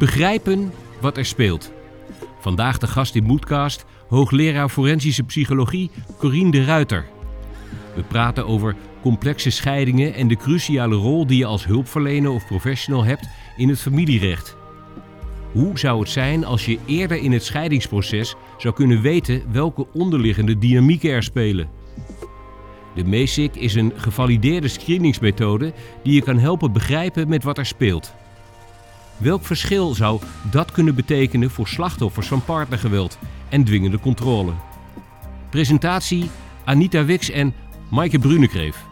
Begrijpen wat er speelt. Vandaag de gast in Moodcast, hoogleraar forensische psychologie Corine de Ruiter. We praten over complexe scheidingen en de cruciale rol die je als hulpverlener of professional hebt in het familierecht. Hoe zou het zijn als je eerder in het scheidingsproces zou kunnen weten welke onderliggende dynamieken er spelen? De MESIC is een gevalideerde screeningsmethode die je kan helpen begrijpen met wat er speelt. Welk verschil zou dat kunnen betekenen voor slachtoffers van partnergeweld en dwingende controle? Presentatie Anita Wix en Maaike Brunekreef.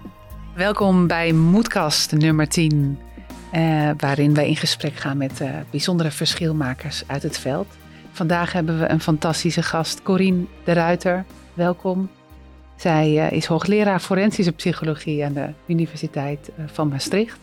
Welkom bij Moedkast nummer 10, eh, waarin wij in gesprek gaan met eh, bijzondere verschilmakers uit het veld. Vandaag hebben we een fantastische gast, Corine de Ruiter. Welkom. Zij eh, is hoogleraar forensische psychologie aan de Universiteit eh, van Maastricht.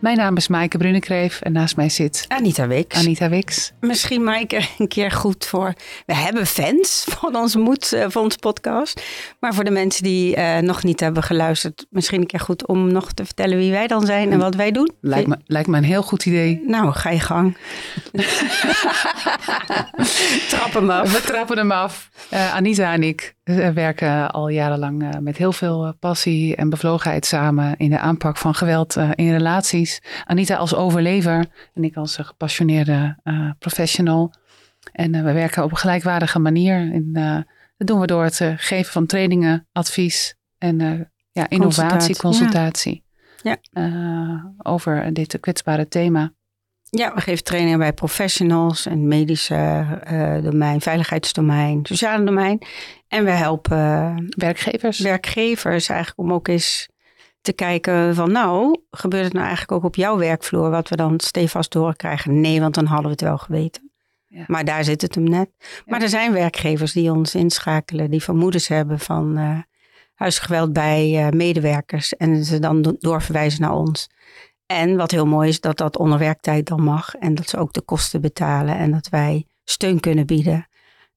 Mijn naam is Maaike Brunekreef en naast mij zit Anita Wix. Anita Wix. Misschien Maaike een keer goed voor... We hebben fans van onze Moed, uh, van onze podcast. Maar voor de mensen die uh, nog niet hebben geluisterd... misschien een keer goed om nog te vertellen wie wij dan zijn en wat wij doen. Lijkt me, lijkt me een heel goed idee. Nou, ga je gang. trappen hem af. We trappen hem af. Uh, Anita en ik werken al jarenlang met heel veel passie en bevlogenheid samen in de aanpak van geweld in relaties. Anita als overlever en ik als gepassioneerde uh, professional. En uh, we werken op een gelijkwaardige manier. En, uh, dat doen we door het geven van trainingen, advies en ja, innovatie, consultatie. Ja. ja. over dit kwetsbare thema. Ja, we geven trainingen bij professionals en medische domein, veiligheidsdomein, sociale domein. En we helpen werkgevers. Werkgevers eigenlijk om ook eens te kijken van nou, gebeurt het nou eigenlijk ook op jouw werkvloer wat we dan stevast doorkrijgen? Nee, want dan hadden we het wel geweten. Ja. Maar daar zit het hem net. Maar er zijn werkgevers die ons inschakelen, die vermoedens hebben van uh, huisgeweld bij uh, medewerkers en ze dan doorverwijzen naar ons. En wat heel mooi is, dat dat onder werktijd dan mag en dat ze ook de kosten betalen en dat wij steun kunnen bieden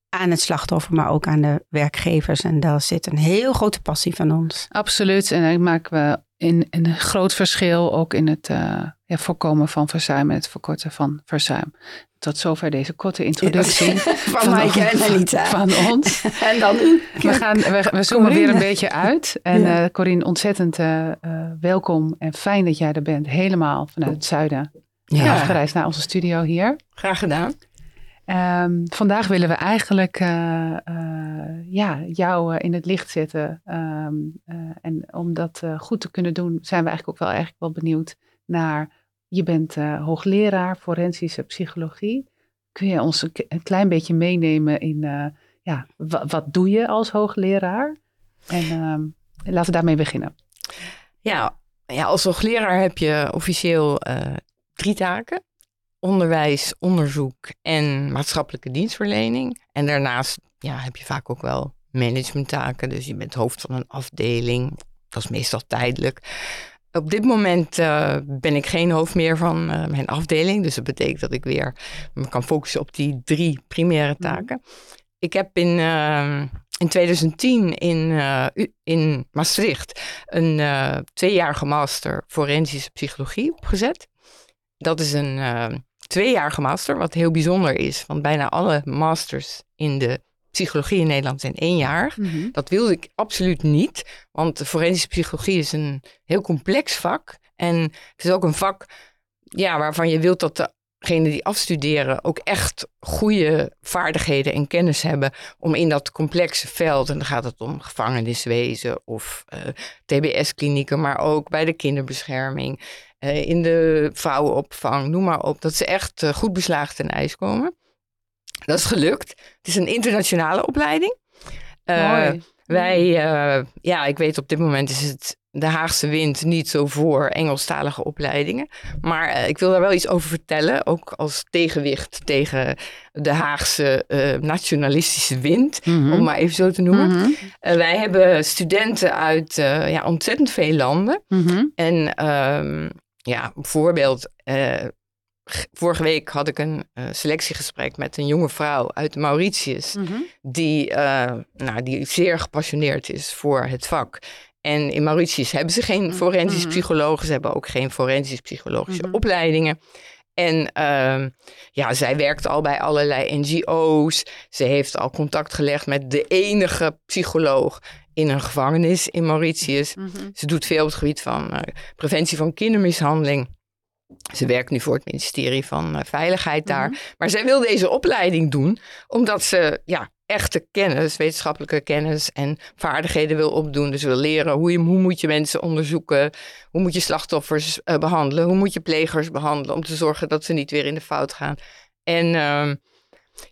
aan het slachtoffer, maar ook aan de werkgevers. En daar zit een heel grote passie van ons. Absoluut. En dan maken we in, een groot verschil ook in het uh, ja, voorkomen van verzuim en het verkorten van verzuim. Tot zover deze korte introductie. van, van Maaike en Anita. Van ons. en dan u. We, gaan, we, we zoomen weer een beetje uit. En ja. uh, Corine, ontzettend uh, welkom en fijn dat jij er bent. Helemaal vanuit het zuiden. Ja. Afgereisd naar onze studio hier. Graag gedaan. Um, vandaag willen we eigenlijk uh, uh, ja, jou uh, in het licht zetten. Um, en om dat goed te kunnen doen, zijn we eigenlijk ook wel, eigenlijk wel benieuwd naar. Je bent hoogleraar forensische psychologie. Kun je ons een, klein beetje meenemen in ja, wat doe je als hoogleraar? En um, laten we daarmee beginnen. Ja, ja als hoogleraar heb je officieel drie taken onderwijs, onderzoek en maatschappelijke dienstverlening. En daarnaast ja, heb je vaak ook wel managementtaken. Dus je bent hoofd van een afdeling. Dat is meestal tijdelijk. Op dit moment uh, ben ik geen hoofd meer van uh, mijn afdeling. Dus dat betekent dat ik weer me kan focussen op die drie primaire taken. Mm. Ik heb in, uh, in 2010 in, in Maastricht een tweejarige master forensische psychologie opgezet. Dat is een tweejarige master, wat heel bijzonder is. Want bijna alle masters in de psychologie in Nederland zijn één jaar. Mm -hmm. Dat wilde ik absoluut niet, want de forensische psychologie is een heel complex vak. En het is ook een vak ja, waarvan je wilt dat degenen die afstuderen ook echt goede vaardigheden en kennis hebben om in dat complexe veld, en dan gaat het om gevangeniswezen of uh, TBS-klinieken, maar ook bij de kinderbescherming, uh, in de vrouwenopvang, noem maar op, dat ze echt uh, goed beslagen ten ijs komen. Dat is gelukt. Het is een internationale opleiding. Mooi. Wij, ja, ik weet op dit moment is het de Haagse wind niet zo voor Engelstalige opleidingen. Maar uh, ik wil daar wel iets over vertellen, ook als tegenwicht tegen de Haagse uh, nationalistische wind, mm -hmm. om maar even zo te noemen. Mm -hmm. uh, wij hebben studenten uit ja, ontzettend veel landen. Mm -hmm. En um, ja, bijvoorbeeld, vorige week had ik een selectiegesprek met een jonge vrouw uit Mauritius, die, nou, die zeer gepassioneerd is voor het vak. En in Mauritius hebben ze geen forensisch mm -hmm. psychologen. Ze hebben ook geen forensisch psychologische mm -hmm. opleidingen. En ehm, ja, zij werkt al bij allerlei NGO's. Ze heeft al contact gelegd met de enige psycholoog in een gevangenis in Mauritius. Mhm. Ze doet veel op het gebied van eh, preventie van kindermishandeling. Ze werkt nu voor het ministerie van eh, Veiligheid daar. Mhm. Maar zij wil deze opleiding doen omdat ze ja, echte kennis, wetenschappelijke kennis en vaardigheden wil opdoen. Dus wil leren hoe, je, hoe moet je mensen onderzoeken, hoe moet je slachtoffers eh, behandelen, hoe moet je plegers behandelen om te zorgen dat ze niet weer in de fout gaan. En ehm,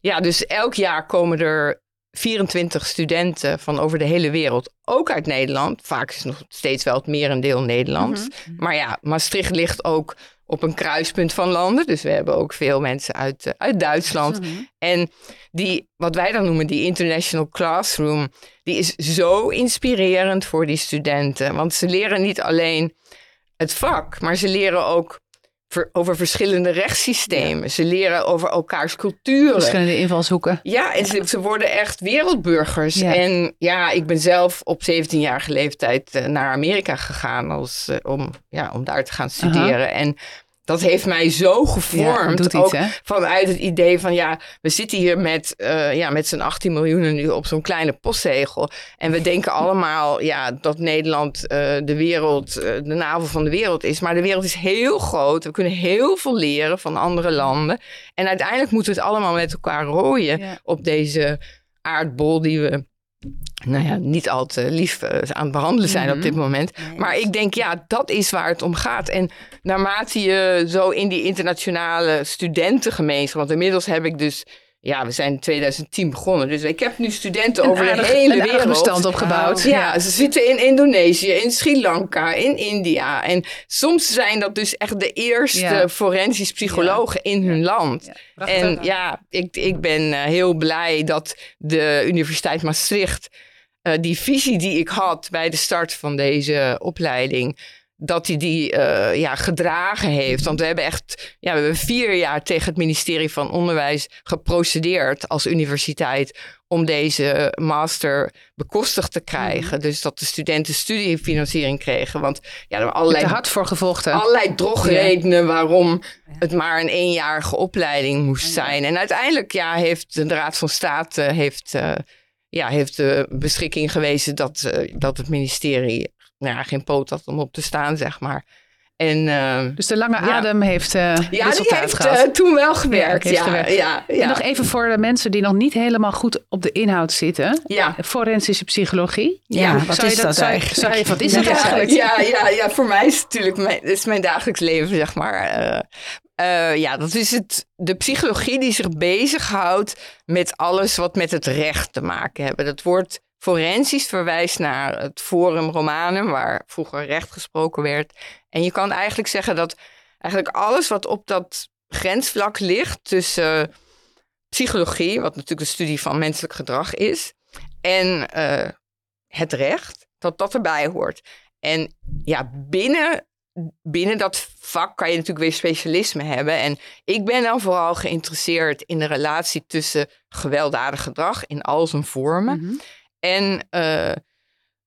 ja, dus elk jaar komen er 24 studenten van over de hele wereld, ook uit Nederland. Vaak is het nog steeds wel het merendeel Nederlands. Maar ja, Maastricht ligt ook op een kruispunt van landen. Dus we hebben ook veel mensen uit, eh, uit Duitsland. En die, wat wij dan noemen, die international classroom, die is zo inspirerend voor die studenten. Want ze leren niet alleen het vak, maar ze leren ook ver- over verschillende rechtssystemen. Ze leren over elkaars culturen. Verschillende invalshoeken. Ja, en ze, ze worden echt wereldburgers. Ja. En ja, ik ben zelf op 17-jarige leeftijd eh, naar Amerika gegaan als, eh, om, ja, om daar te gaan studeren. En dat heeft mij zo gevormd. ook vanuit het idee van ja, we zitten hier met, eh ja, met z'n 18 miljoen nu op zo'n kleine postzegel. En we denken allemaal ja, dat Nederland eh, de wereld, eh, de navel van de wereld is. Maar de wereld is heel groot. We kunnen heel veel leren van andere landen. En uiteindelijk moeten we het allemaal met elkaar rooien Ja. op deze aardbol die we nou ja, niet al te lief eh, aan het behandelen zijn op dit moment. Nee, Maar ik denk, ja, dat is waar het om gaat. En naarmate je zo in die internationale studentengemeenschap... want inmiddels heb ik dus... Ja, we zijn in 2010 begonnen. Dus ik heb nu studenten Een over aardig- de hele wereld. bestand opgebouwd. Ja, ze zitten in Indonesië, in Sri Lanka, in India. En soms zijn dat dus echt de eerste Ja. forensisch psychologen in hun land. En ja, ik, ik ben eh, heel blij dat de Universiteit Maastricht eh, die visie die ik had bij de start van deze opleiding, dat hij die eh, ja, gedragen heeft. Want we hebben echt ja, we hebben vier jaar tegen het ministerie van Onderwijs geprocedeerd als universiteit om deze master bekostigd te krijgen. Dus dat de studenten studiefinanciering kregen. Want ja, er waren allerlei er hard voor gevochten. allerlei drogredenen waarom het maar een eenjarige opleiding moest zijn. En uiteindelijk ja, heeft de Raad van State heeft, eh, ja, heeft de beschikking gewezen dat, eh, dat het ministerie nou ja, geen poot had om op te staan, zeg maar. En eh, Dus de lange Ja. adem heeft eh ja, die resultaat heeft gehad. eh, toen wel gewerkt. heeft Ja, gewerkt. ja, ja, En nog even voor de mensen die nog niet helemaal goed op de inhoud zitten. ja. Forensische psychologie. Ja, wat Zou is dat eigenlijk? zou je- wat is ja, eigenlijk? Ja, ja, ja, voor mij is het natuurlijk mijn, is mijn dagelijks leven, zeg maar. Eh, ja, dat is het, de psychologie die zich bezighoudt met alles wat met het recht te maken hebben. Dat woord forensisch verwijst naar het Forum Romanum, waar vroeger recht gesproken werd. En je kan eigenlijk zeggen dat eigenlijk alles wat op dat grensvlak ligt tussen psychologie, wat natuurlijk de studie van menselijk gedrag is, en eh, het recht, dat dat erbij hoort. En ja, binnen, binnen dat vak kan je natuurlijk weer specialisme hebben. En ik ben dan vooral geïnteresseerd in de relatie tussen gewelddadig gedrag in al zijn vormen Mhm. En eh,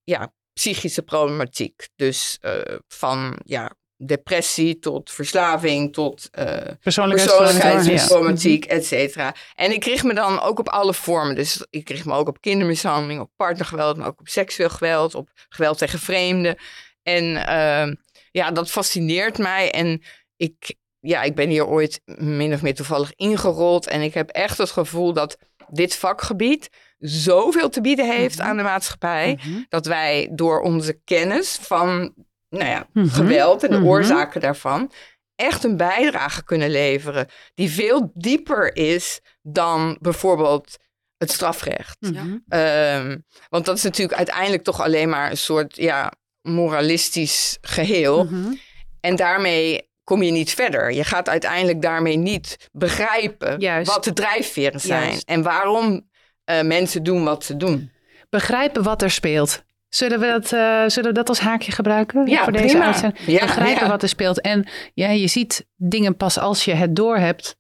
ja, psychische problematiek. Dus eh, van ja, depressie tot verslaving tot eh, persoonlijkheidsproblematiek, et cetera. En ik richt me dan ook op alle vormen. Dus ik richt me ook op kindermishandeling, op partnergeweld, maar ook op seksueel geweld, op geweld tegen vreemden. En ehm, ja, dat fascineert mij. En ik, ja, ik ben hier ooit min of meer toevallig ingerold. En ik heb echt het gevoel dat dit vakgebied zoveel te bieden heeft aan de maatschappij. Mhm. Dat wij door onze kennis van nou ja, Mhm. geweld en de Mhm. oorzaken daarvan echt een bijdrage kunnen leveren die veel dieper is dan bijvoorbeeld het strafrecht. Mhm. Ehm, want dat is natuurlijk uiteindelijk toch alleen maar een soort ja, moralistisch geheel. Mhm. En daarmee kom je niet verder. Je gaat uiteindelijk daarmee niet begrijpen Juist. wat de drijfveren zijn Juist. en waarom eh, mensen doen wat ze doen. Begrijpen wat er speelt. Zullen we dat, eh, zullen we dat als haakje gebruiken Ja, voor deze uitzending? Ja, Begrijpen ja. wat er speelt. En ja, je ziet dingen pas als je het doorhebt.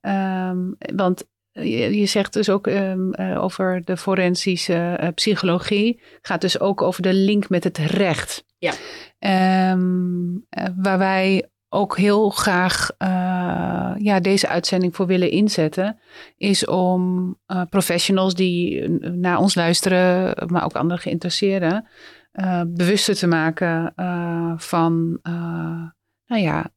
Ehm want je, je zegt dus ook ehm, eh, over de forensische psychologie. Gaat dus ook over de link met het recht. Ja. Ehm, eh, waar wij ook heel graag ja, deze uitzending voor willen inzetten, is om professionals die naar ons luisteren, maar ook andere geïnteresseerden, bewuster te maken van, nou ja,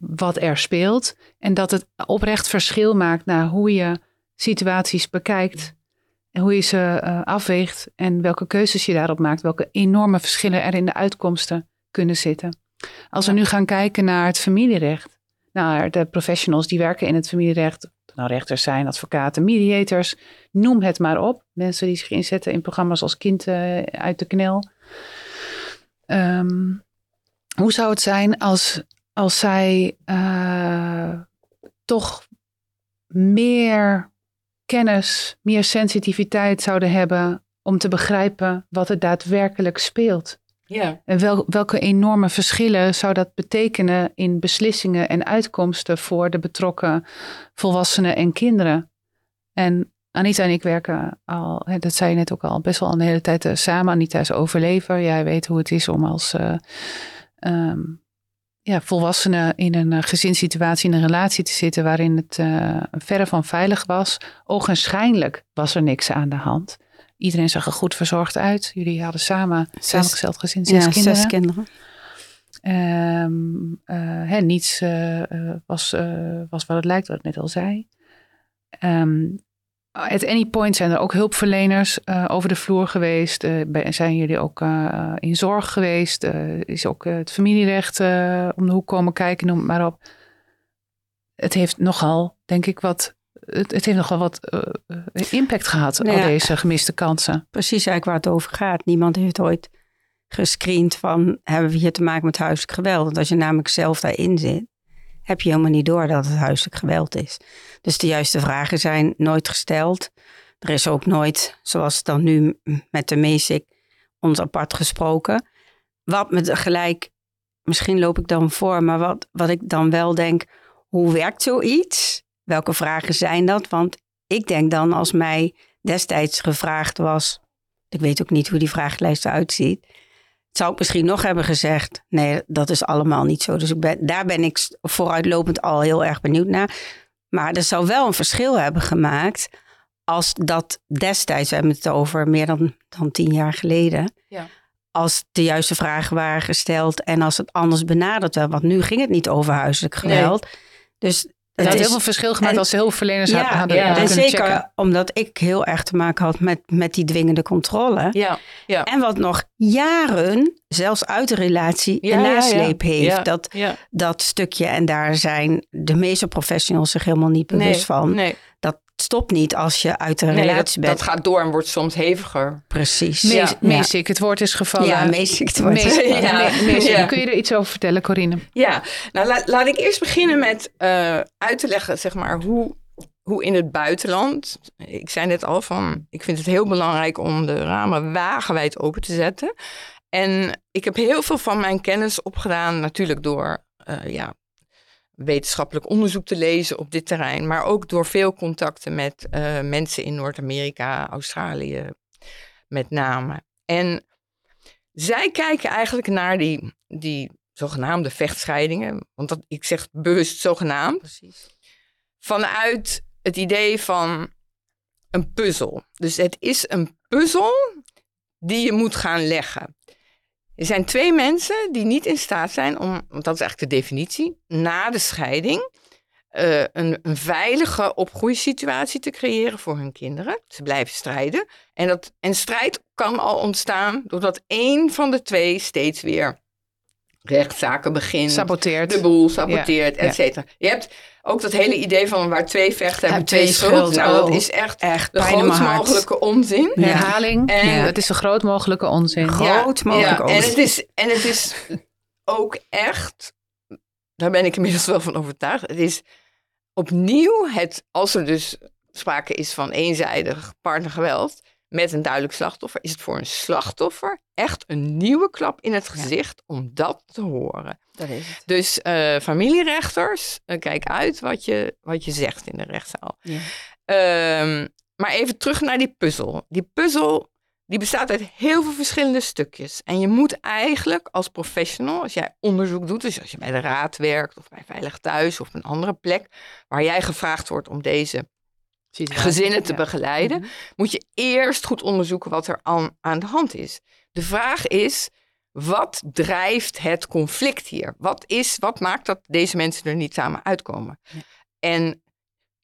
wat er speelt. En dat het oprecht verschil maakt naar hoe je situaties bekijkt. En hoe je ze uh, afweegt en welke keuzes je daarop maakt. Welke enorme verschillen er in de uitkomsten kunnen zitten. Als we nu gaan kijken naar het familierecht. Naar de professionals die werken in het familierecht. Nou, rechters zijn, advocaten, mediators. Noem het maar op. Mensen die zich inzetten in programma's als Kind uh, uit de Knel. Um, hoe zou het zijn als als zij uh, toch meer kennis, meer sensitiviteit zouden hebben om te begrijpen wat er daadwerkelijk speelt. Ja. En wel, welke enorme verschillen zou dat betekenen in beslissingen en uitkomsten voor de betrokken volwassenen en kinderen? En Anita en ik werken al, dat zei je net ook al, best wel een hele tijd eh, samen. Anita is overlever. Jij weet hoe het is om als uh, ja, volwassenen in een uh, gezinssituatie, in een relatie te zitten waarin het verre van veilig was. Ogenschijnlijk was er niks aan de hand. Iedereen zag er goed verzorgd uit. Jullie hadden samen, zes, samengesteld gezin, zes ja, kinderen. Zes kinderen. Um, uh, hè, niets was, was wat het lijkt, wat ik net al zei. Um, at any point zijn er ook hulpverleners uh, over de vloer geweest. Uh, zijn jullie ook uh, in zorg geweest? is ook het familierecht om de hoek komen kijken, noem het maar op. Het heeft nogal, denk ik, wat. Het, het heeft nogal wat impact gehad, nou ja, al deze gemiste kansen. Precies eigenlijk waar het over gaat. Niemand heeft ooit gescreend van hebben we hier te maken met huiselijk geweld. Want als je namelijk zelf daarin zit, heb je helemaal niet door dat het huiselijk geweld is. Dus de juiste vragen zijn nooit gesteld. Er is ook nooit, zoals dan nu met de MESIC, ons apart gesproken. Wat me gelijk, misschien loop ik dan voor, maar wat, wat ik dan wel denk, hoe werkt zoiets? Welke vragen zijn dat? Want ik denk dan als mij destijds gevraagd was, ik weet ook niet hoe die vragenlijst eruit ziet, zou ik misschien nog hebben gezegd: nee, dat is allemaal niet zo. Dus ik ben, daar ben ik vooruitlopend al heel erg benieuwd naar. Maar er zou wel een verschil hebben gemaakt als dat destijds, we hebben het over meer dan, dan tien jaar geleden, ja. als de juiste vragen waren gesteld en als het anders benaderd werd. Want nu ging het niet over huiselijk geweld. Nee. Dus het had heel veel verschil gemaakt en, als de hulpverleners ja, hadden, ja, hadden En zeker checken. omdat ik heel erg te maken had met, met die dwingende controle. Ja, ja. En wat nog jaren, zelfs uit de relatie, Ja, een nasleep heeft. Dat, dat stukje. En daar zijn de meeste professionals zich helemaal niet bewust nee, van. Nee, stopt niet als je uit nee dat, relatie bent. dat gaat door en wordt soms heviger. Precies. Mees, Ja. Meesik, het woord is gevallen. Ja, meesik het woord is Mees- gevallen. Ja. Me- Meesik, Ja. Kun je er iets over vertellen, Corine? Ja, nou la- laat ik eerst beginnen met eh, uit te leggen, zeg maar, hoe, hoe in het buitenland. Ik zei net al van, ik vind het heel belangrijk om de ramen wagenwijd open te zetten. En ik heb heel veel van mijn kennis opgedaan, natuurlijk door eh, ja, wetenschappelijk onderzoek te lezen op dit terrein, maar ook door veel contacten met eh, mensen in Noord-Amerika, Australië met name. En zij kijken eigenlijk naar die, die zogenaamde vechtscheidingen, want dat, ik zeg bewust zogenaamd, Precies. vanuit het idee van een puzzel. Dus het is een puzzel die je moet gaan leggen. Er zijn twee mensen die niet in staat zijn om, want dat is eigenlijk de definitie, na de scheiding eh, een, een veilige opgroeisituatie te creëren voor hun kinderen. Ze blijven strijden. En, dat, en strijd kan al ontstaan doordat één van de twee steeds weer rechtszaken begint Saboteert. de boel saboteert, Ja, et cetera. Je hebt ook dat hele idee van waar twee vechten hebben twee twee schuld. schuld. Nou, dat is echt Echt de grootst mogelijke onzin. Ja. Herhaling. En- dat is zo groot mogelijke onzin. Groot mogelijk ja, onzin. en het, is, en het is ook echt, daar ben ik inmiddels wel van overtuigd. Het is opnieuw het, als er dus sprake is van eenzijdig partnergeweld met een duidelijk slachtoffer, is het voor een slachtoffer echt een nieuwe klap in het gezicht om dat te horen. Dat is het. Dus eh, familierechters, eh, kijk uit wat je, wat je zegt in de rechtszaal. Ja. Ehm, maar even terug naar die puzzel. Die puzzel die bestaat uit heel veel verschillende stukjes. En je moet eigenlijk als professional, als jij onderzoek doet, dus als je bij de raad werkt of bij Veilig Thuis of een andere plek, waar jij gevraagd wordt om deze gezinnen te begeleiden, mhm. moet je eerst goed onderzoeken wat er aan, aan de hand is. De vraag is, wat drijft het conflict hier? Wat, is, wat maakt dat deze mensen er niet samen uitkomen? En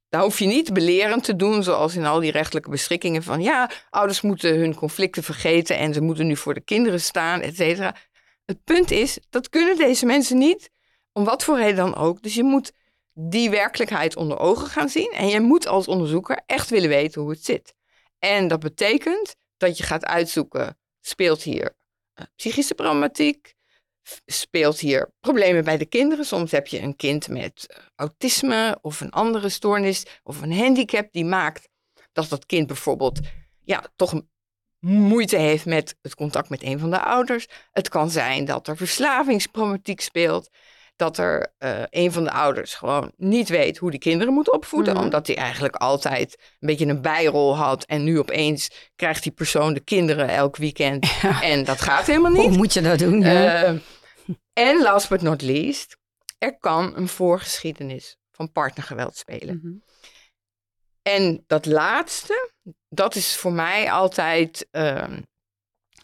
daar hoef je niet belerend te doen, zoals in al die rechtelijke beschikkingen van ja, ouders moeten hun conflicten vergeten en ze moeten nu voor de kinderen staan, et cetera. Het punt is, dat kunnen deze mensen niet, om wat voor reden dan ook. Dus je moet die werkelijkheid onder ogen gaan zien en je moet als onderzoeker echt willen weten hoe het zit. En dat betekent dat je gaat uitzoeken, speelt hier psychische problematiek, speelt hier problemen bij de kinderen. Soms heb je een kind met eh, autisme of een andere stoornis of een handicap die maakt dat dat kind bijvoorbeeld ja, toch moeite heeft met het contact met een van de ouders. Het kan zijn dat er verslavingsproblematiek speelt. Dat er uh, een van de ouders gewoon niet weet hoe die kinderen moet opvoeden. Mhm. Omdat hij eigenlijk altijd een beetje een bijrol had. En nu opeens krijgt die persoon de kinderen elk weekend. En dat gaat helemaal niet. Hoe moet je dat doen? Uh, en last but not least, er kan een voorgeschiedenis van partnergeweld spelen. Mhm. En dat laatste, dat is voor mij altijd uh,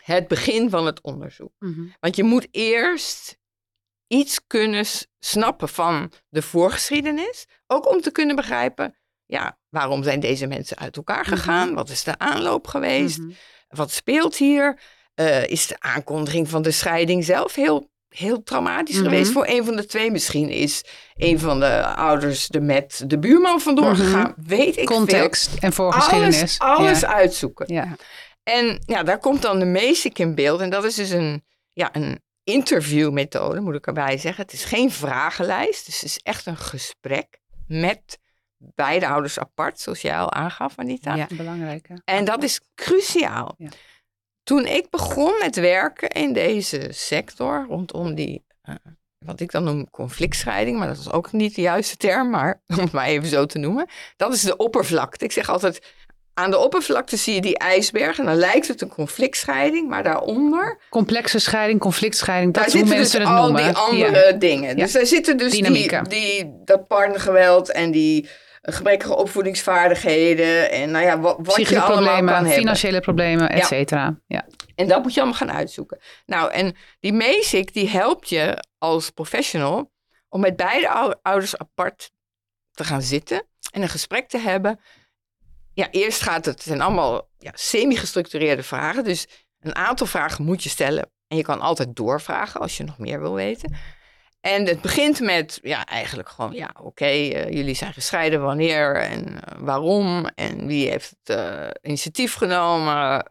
het begin van het onderzoek. Mhm. Want je moet eerst iets kunnen snappen van de voorgeschiedenis. Ook om te kunnen begrijpen, ja, waarom zijn deze mensen uit elkaar mhm. gegaan? Wat is de aanloop geweest? Wat speelt hier? Uh, is de aankondiging van de scheiding zelf heel heel traumatisch geweest mhm. voor een van de twee. Misschien is een van de ouders er met de buurman vandoor mhm. gegaan. Weet ik Context en voorgeschiedenis. Alles, alles uitzoeken. Ja. En ja, daar komt dan de MESIC in beeld. En dat is dus een, ja, een interviewmethode, moet ik erbij zeggen. Het is geen vragenlijst. Dus het is echt een gesprek met beide ouders apart, zoals jij al aangaf, Anita. Ja, belangrijk. En dat is cruciaal. Ja. Toen ik begon met werken in deze sector, rondom die, uh, wat ik dan noem conflictscheiding, maar dat is ook niet de juiste term, maar om het maar even zo te noemen. Dat is de oppervlakte. Ik zeg altijd, aan de oppervlakte zie je die ijsberg en dan lijkt het een conflictscheiding, maar daaronder... Complexe scheiding, conflictscheiding, dat zijn mensen dus al noemen. die andere dingen. Dus daar zitten dus die, die, dat partnergeweld en die gebrekkige opvoedingsvaardigheden en nou ja, wat, wat je allemaal kan hebben. Financiële problemen, et cetera. Ja. En dat moet je allemaal gaan uitzoeken. Nou, en die MESIC die helpt je als professional om met beide ouders apart te gaan zitten en een gesprek te hebben. Ja, eerst gaat het, het zijn allemaal ja, semi-gestructureerde vragen. Dus een aantal vragen moet je stellen. En je kan altijd doorvragen als je nog meer wil weten. En het begint met, ja, eigenlijk gewoon, ja, oké, eh, jullie zijn gescheiden, wanneer en eh, waarom en wie heeft het uh, initiatief genomen.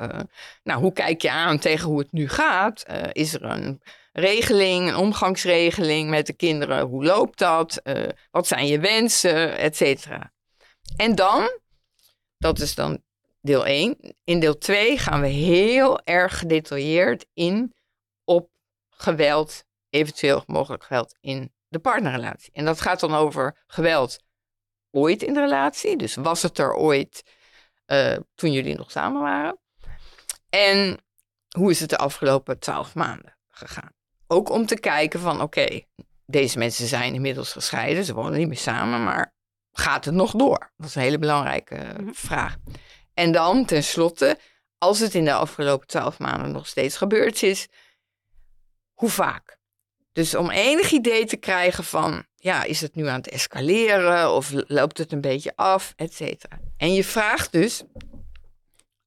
nou, hoe kijk je aan tegen hoe het nu gaat? is er een regeling, een omgangsregeling met de kinderen? Hoe loopt dat? wat zijn je wensen, et cetera. En dan, dat is dan deel 1. In deel 2 gaan we heel erg gedetailleerd in op geweld eventueel mogelijk geweld in de partnerrelatie. En dat gaat dan over geweld ooit in de relatie. Dus was het er ooit uh, toen jullie nog samen waren? En hoe is het de afgelopen twaalf maanden gegaan? Ook om te kijken van oké, deze mensen zijn inmiddels gescheiden, ze wonen niet meer samen, maar gaat het nog door? Dat is een hele belangrijke mhm. vraag. En dan tenslotte, als het in de afgelopen twaalf maanden nog steeds gebeurd is, hoe vaak? Dus om enig idee te krijgen van, ja, is het nu aan het escaleren of loopt het een beetje af, et cetera. En je vraagt dus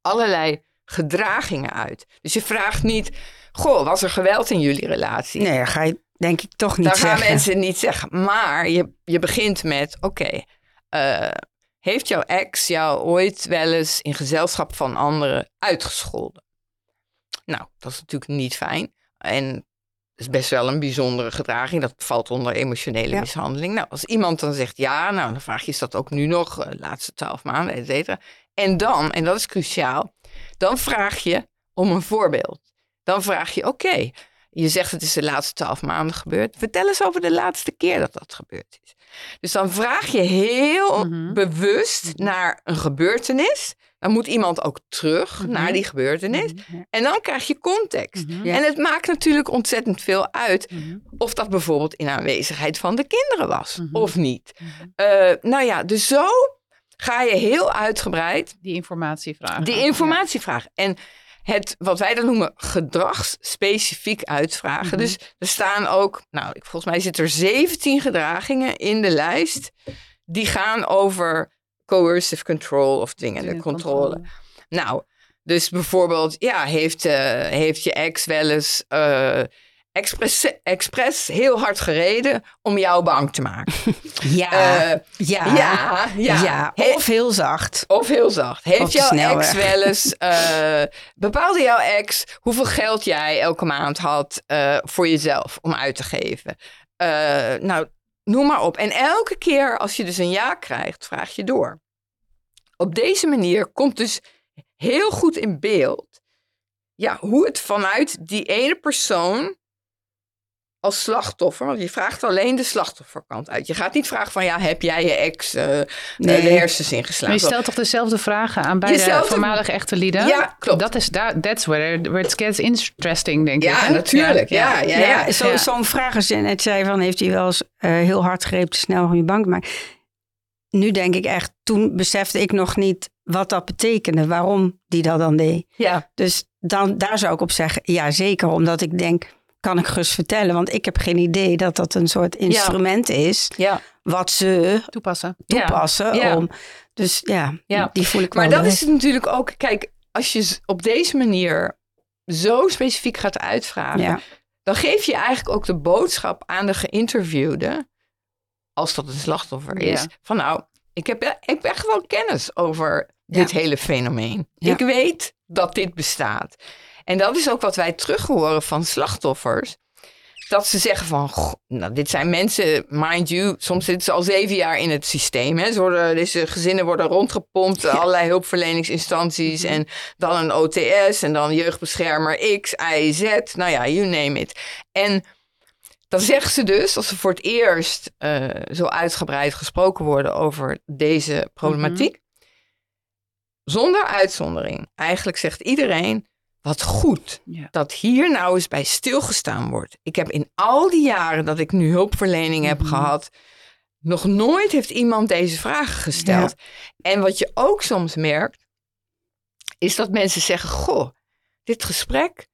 allerlei gedragingen uit. Dus je vraagt niet, goh, was er geweld in jullie relatie? Nee, ga je denk ik toch niet zeggen. Dat gaan mensen niet zeggen. Maar je, je begint met, oké, eh, heeft jouw ex jou ooit wel eens in gezelschap van anderen uitgescholden? Nou, dat is natuurlijk niet fijn. En is best wel een bijzondere gedraging. Dat valt onder emotionele mishandeling. Nou, als iemand dan zegt ja, nou, dan vraag je, is dat ook nu nog, de eh, laatste twaalf maanden, et cetera. En dan, en dat is cruciaal, dan vraag je om een voorbeeld. Dan vraag je, oké, je zegt het is de laatste twaalf maanden gebeurd. Vertel eens over de laatste keer dat dat gebeurd is. Dus dan vraag je heel mhm. bewust naar een gebeurtenis dan moet iemand ook terug Mhm. naar die gebeurtenis. Mhm. En dan krijg je context. Mhm. Ja. En het maakt natuurlijk ontzettend veel uit Mhm. of dat bijvoorbeeld in aanwezigheid van de kinderen was Mhm. of niet. Mhm. Eh, nou ja, dus zo ga je heel uitgebreid Die informatie vragen. die informatie vragen. En het, wat wij dan noemen, gedragsspecifiek uitvragen. Mhm. Dus er staan ook, nou, volgens mij zitten er 17 gedragingen in de lijst. Die gaan over coercive control of dwingende Dingen controle. Nou, dus bijvoorbeeld, ja, heeft, eh, heeft je ex wel eens eh expres, expres heel hard gereden om jou bang te maken? Ja, ja, ja, ja. Of heel zacht. of heel zacht. Heeft jouw ex wel eens... eh, bepaalde jouw ex hoeveel geld jij elke maand had eh, voor jezelf om uit te geven? Eh, nou, noem maar op. En elke keer als je dus een ja krijgt, vraag je door. Op deze manier komt dus heel goed in beeld... Ja, hoe het vanuit die ene persoon als slachtoffer, want je vraagt alleen de slachtofferkant uit. Je gaat niet vragen van, ja, heb jij je ex eh, Nee. de hersens Maar ingeslagen? je stelt toch dezelfde vragen aan beide Jezelfde- voormalige echte lieden? Ja, klopt. Dat is daar, that's where, where it gets interesting, denk ik. Hè? natuurlijk. Ja, ja, ja. Ja, zo- ja. zo'n vraag als je net zei van heeft hij wel eens eh, heel hard greep te snel om je bank maken. Nu denk ik echt, toen besefte ik nog niet wat dat betekende, waarom die dat dan deed. Ja, Dus dan, daar zou ik op zeggen, ja zeker, omdat ik denk, kan ik gerust vertellen, want ik heb geen idee dat dat een soort instrument is ja. wat ze Toepassen. toepassen. Ja. Om, dus ja, Ja. die voel ik wel. Maar dat is natuurlijk ook... Kijk, als je op deze manier zo specifiek gaat uitvragen... ja. dan geef je eigenlijk ook de boodschap aan de geïnterviewde... als dat een slachtoffer is... Ja. van nou, ik heb, ik heb echt wel kennis over dit hele fenomeen. Ja. Ik weet dat dit bestaat. En dat is ook wat wij terug horen van slachtoffers. Dat ze zeggen van, "Goh, nou, dit zijn mensen, mind you, soms zitten ze al zeven jaar in het systeem. Hè. Ze worden, deze gezinnen worden rondgepompt, allerlei hulpverleningsinstanties en dan een OTS en dan jeugdbeschermer X, Y, Z, nou ja, you name it. En dan zeggen ze dus, als ze voor het eerst eh, zo uitgebreid gesproken worden over deze problematiek, zonder uitzondering, eigenlijk zegt iedereen, wat goed Ja. dat hier nou eens bij stilgestaan wordt. Ik heb in al die jaren dat ik nu hulpverlening heb Mhm. gehad, nog nooit heeft iemand deze vragen gesteld. En wat je ook soms merkt, is dat mensen zeggen: Goh, dit gesprek,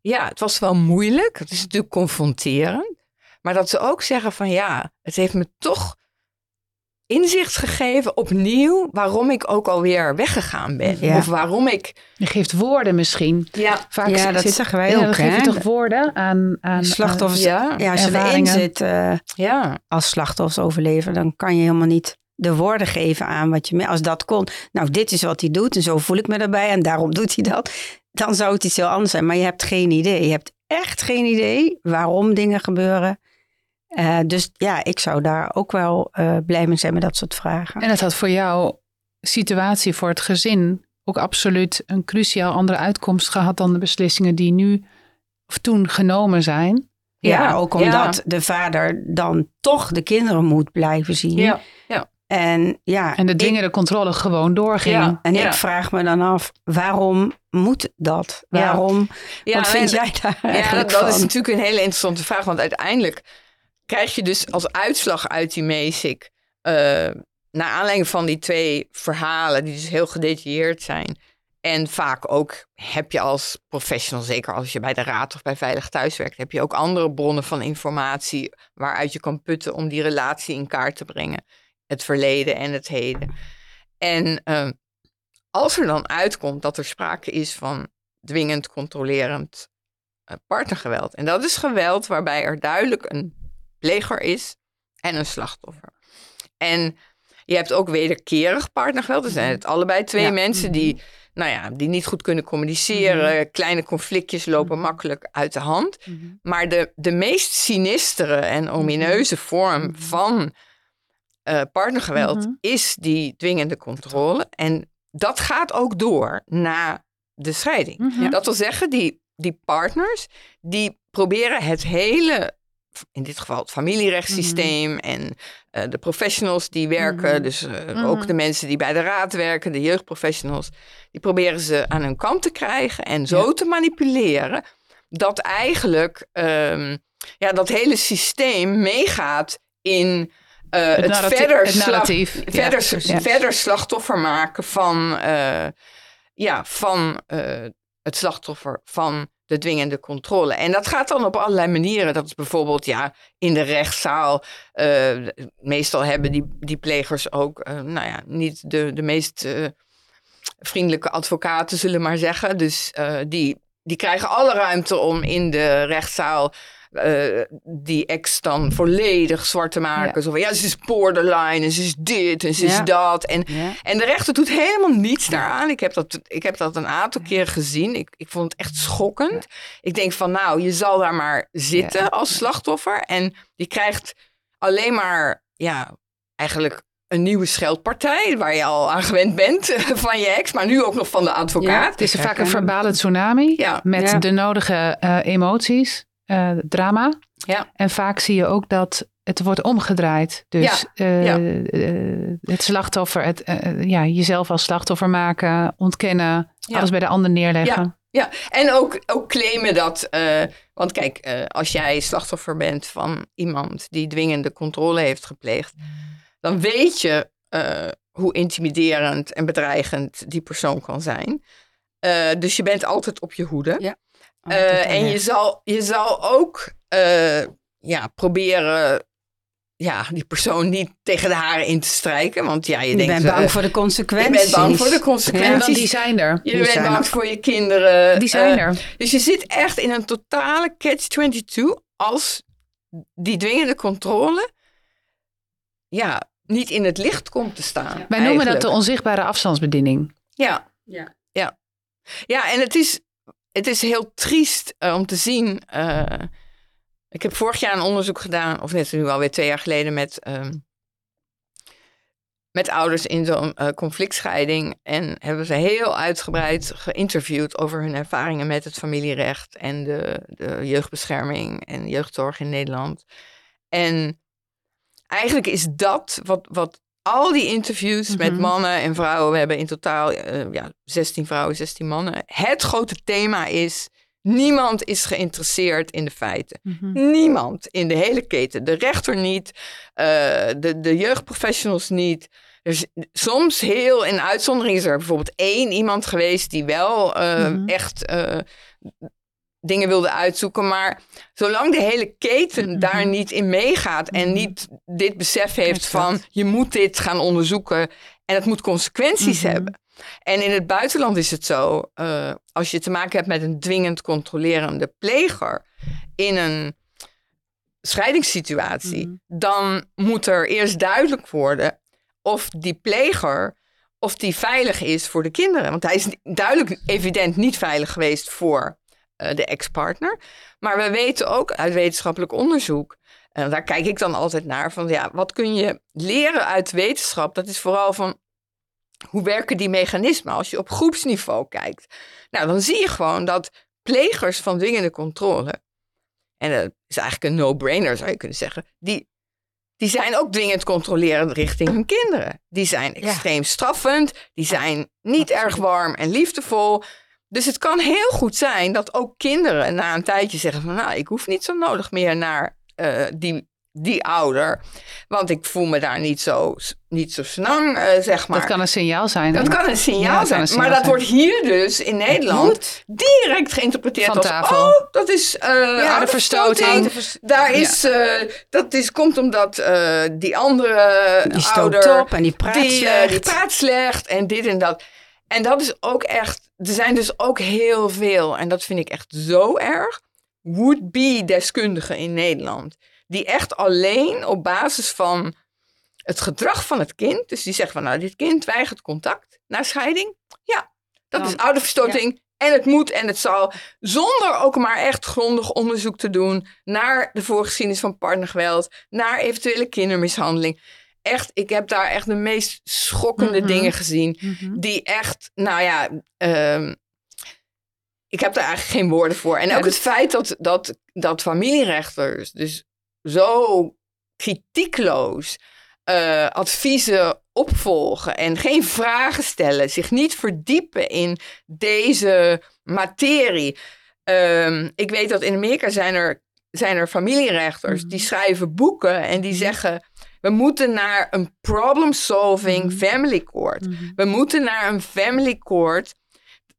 ja, het was wel moeilijk. Het is natuurlijk confronterend. Maar dat ze ook zeggen: van ja, het heeft me toch inzicht gegeven opnieuw waarom ik ook alweer weggegaan ben. Ja. Of waarom ik. Je geeft woorden misschien. Ja, Vaak Ja, dat zeggen wij ja, ook, Dan geef je hè? toch woorden aan, aan Slachtoffers, ja, ja, als je erin ervaringen. zit eh, ja. als slachtoffers overleven, dan kan je helemaal niet de woorden geven aan wat je... me- Als dat kon, nou dit is wat hij doet en zo voel ik me daarbij en daarom doet hij dat. Dan zou het iets heel anders zijn, maar je hebt geen idee. Je hebt echt geen idee waarom dingen gebeuren. Eh, dus ja, ik zou daar ook wel eh, blij mee zijn met dat soort vragen. En het had voor jouw situatie, voor het gezin, ook absoluut een cruciaal andere uitkomst gehad dan de beslissingen die nu of toen genomen zijn. Ja, Ja, ook ja. omdat de vader dan toch de kinderen moet blijven zien. Ja, En ja, En de ik- dwingende controle gewoon doorging. Ja. En ik vraag me dan af, waarom moet dat? Ja. Waarom? Ja, Wat vind jij daar Ja, eigenlijk dat, dat is natuurlijk een hele interessante vraag. Want uiteindelijk krijg je dus als uitslag uit die MESIC... eh naar aanleiding van die twee verhalen... die dus heel gedetailleerd zijn... en vaak ook heb je als professional... zeker als je bij de raad of bij Veilig Thuis werkt... heb je ook andere bronnen van informatie... waaruit je kan putten om die relatie in kaart te brengen. Het verleden en het heden. En eh, als er dan uitkomt dat er sprake is van dwingend, controlerend eh, partnergeweld. En dat is geweld waarbij er duidelijk een pleger is en een slachtoffer. En je hebt ook wederkerig partnergeweld. Er zijn het allebei twee Ja. mensen die, nou ja, die niet goed kunnen communiceren. Kleine conflictjes lopen makkelijk uit de hand. Maar de, de meest sinistere en omineuze vorm van eh, partnergeweld Mhm. is die dwingende controle. En dat gaat ook door na de scheiding. Mhm. Dat wil zeggen, die, die partners die proberen het hele in dit geval het familierechtssysteem en eh, de professionals die werken, Mhm. dus eh, Mhm. ook de mensen die bij de raad werken, de jeugdprofessionals, die proberen ze aan hun kant te krijgen en zo te manipuleren dat eigenlijk ehm, ja, dat hele systeem meegaat in eh, het, verder, het slag- narratief. Ja, verder, verder slachtoffer maken van, ja, van het slachtoffer van de dwingende controle. En dat gaat dan op allerlei manieren. Dat is bijvoorbeeld ja, in de rechtszaal. eh, meestal hebben die, die plegers ook eh, nou ja, niet de, de meest eh, vriendelijke advocaten, zullen maar zeggen. Dus die, die krijgen alle ruimte om in de rechtszaal eh, die ex dan volledig zwart te maken. Zo van, ja, ze is borderline en ze is dit en ze is dat. En, en de rechter doet helemaal niets daaraan. Ik heb dat, ik heb dat een aantal keer gezien. Ik, ik vond het echt schokkend. Ik denk van, nou, je zal daar maar zitten als slachtoffer. En je krijgt alleen maar, ja, eigenlijk een nieuwe scheldpartij... waar je al aan gewend bent van je ex, maar nu ook nog van de advocaat. Het is vaak een verbale tsunami Ja. met Ja. de nodige eh, emoties, eh, drama. Ja. En vaak zie je ook dat het wordt omgedraaid. Dus eh, ja. eh, het slachtoffer, het, ja, jezelf als slachtoffer maken, ontkennen, Ja. alles bij de ander neerleggen. Ja, en ook, ook claimen dat. want kijk, als jij slachtoffer bent van iemand die dwingende controle heeft gepleegd, dan weet je hoe intimiderend en bedreigend die persoon kan zijn. Dus je bent altijd op je hoede. Ja, Eh, Altijd en je zal, je zal ook eh, ja, proberen ja, die persoon niet tegen de haren in te strijken. Want ja, je, Je denkt. bent eh, bang voor de je consequenties. bent bang voor de En consequenties. dan, die zijn er. je die bent bang er. voor je kinderen. Die zijn Eh, er. dus je zit echt in een totale catch-22 als die dwingende controle ja, niet in het licht komt te staan. Wij noemen dat de onzichtbare afstandsbediening. Ja, Ja. ja. Ja, en het is, het is heel triest eh, om te zien. eh, ik heb vorig jaar een onderzoek gedaan, of net nu alweer twee jaar geleden, met, ehm, met ouders in zo'n eh, conflictscheiding. En hebben ze heel uitgebreid geïnterviewd over hun ervaringen met het familierecht en de, de jeugdbescherming en jeugdzorg in Nederland. En eigenlijk is dat wat, wat al die interviews met Mhm. mannen en vrouwen, we hebben in totaal eh, ja, 16 vrouwen, 16 mannen. Het grote thema is: niemand is geïnteresseerd in de feiten. Niemand in de hele keten. De rechter niet, eh, de, de jeugdprofessionals niet. Er is soms heel in uitzondering is er bijvoorbeeld één iemand geweest die wel eh, Mhm. echt dingen wilde uitzoeken. Maar zolang de hele keten Mhm. daar niet in meegaat en Mhm. niet dit besef heeft van je moet dit gaan onderzoeken en het moet consequenties Mhm. hebben. En in het buitenland is het zo, eh, als je te maken hebt met een dwingend controlerende pleger in een scheidingssituatie, dan moet er eerst duidelijk worden of die pleger of die veilig is voor de kinderen. Want hij is duidelijk evident niet veilig geweest voor de ex-partner. Maar we weten ook uit wetenschappelijk onderzoek, en daar kijk ik dan altijd naar, van ja, wat kun je leren uit wetenschap? Dat is vooral van hoe werken die mechanismen als je op groepsniveau kijkt. Nou, dan zie je gewoon dat plegers van dwingende controle, en dat is eigenlijk een no-brainer zou je kunnen zeggen, die, die zijn ook dwingend controlerend richting hun kinderen. Die zijn extreem straffend, die zijn niet erg warm en liefdevol. Dus het kan heel goed zijn dat ook kinderen na een tijdje zeggen van nou, ik hoef niet zo nodig meer naar eh, die, die ouder. Want ik voel me daar niet zo, niet zo snang, eh, zeg maar. Dat kan een signaal zijn. Dat kan een signaal Ja, zijn. een signaal maar dat zijn. wordt hier dus in Nederland direct geïnterpreteerd Van als... tafel. Oh, dat is eh Ja, de verstoting. Daar is, dat is, komt omdat die andere Die ouder... op en die praat die, slecht. die praat slecht en dit en dat. En dat is ook echt... Er zijn dus ook heel veel, en dat vind ik echt zo erg... would-be deskundigen in Nederland. Die echt alleen op basis van het gedrag van het kind... Dus die zeggen van, nou, dit kind weigert contact na scheiding. Ja, dat Dan- is ouderverstoting. En het moet en het zal. Zonder ook maar echt grondig onderzoek te doen naar de voorgeschiedenis van partnergeweld, naar eventuele kindermishandeling. Echt, ik heb daar echt de meest schokkende Mhm. dingen gezien. Mhm. Die echt, nou ja, ehm, ik heb daar eigenlijk geen woorden voor. En Ja, ook dus- het feit dat, dat, dat familierechters dus zo kritiekloos uh, adviezen opvolgen en geen vragen stellen, zich niet verdiepen in deze materie. Um, ik weet dat in Amerika zijn er, zijn er familierechters die mhm. schrijven boeken en die zeggen. We moeten naar een problem-solving mhm. family court. We moeten naar een family court.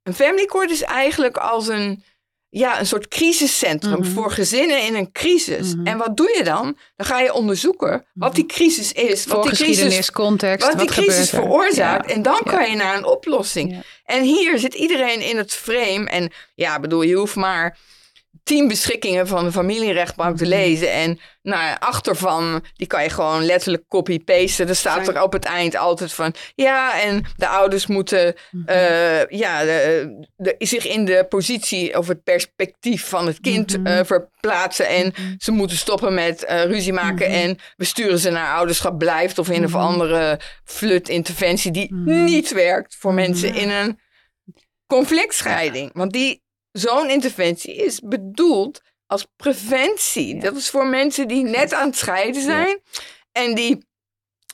Een family court is eigenlijk als een, ja, een soort crisiscentrum mhm. voor gezinnen in een crisis. Mhm. En wat doe je dan? Dan ga je onderzoeken wat die crisis is. Wat die crisis, context, wat, die crisis veroorzaakt. En dan kan je naar een oplossing. En hier zit iedereen in het frame. En ja, bedoel, je hoeft maar tien beschikkingen van de familierechtbank te mhm. lezen. En nou, achtervan, die kan je gewoon letterlijk copy-pasten. Er staat er op het eind altijd van, ja, en de ouders moeten mhm. eh, ja, de, de, zich in de positie of het perspectief van het kind mhm. eh, verplaatsen. En ze moeten stoppen met uh, ruzie maken en we sturen ze naar ouderschap blijft of een of andere flut-interventie die niet werkt voor mensen in een conflictscheiding. Want die zo'n interventie is bedoeld als preventie. Dat is voor mensen die net aan het scheiden zijn en die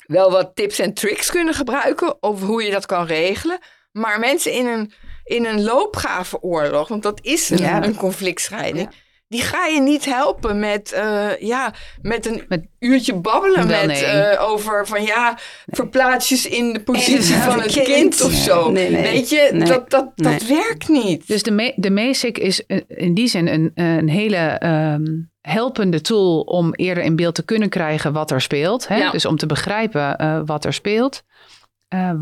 wel wat tips en tricks kunnen gebruiken over hoe je dat kan regelen. Maar mensen in een, in een loopgravenoorlog, want dat is een, een conflictscheiding die ga je niet helpen met, uh, ja, met een met, uurtje babbelen met, uh, over van ja, verplaatsjes in de positie van het kind, of zo. Nee, Weet je, dat, dat, dat werkt niet. Dus de, me, de MESIC is in die zin een, een hele um, helpende tool om eerder in beeld te kunnen krijgen wat er speelt. Hè? Dus om te begrijpen uh, wat er speelt.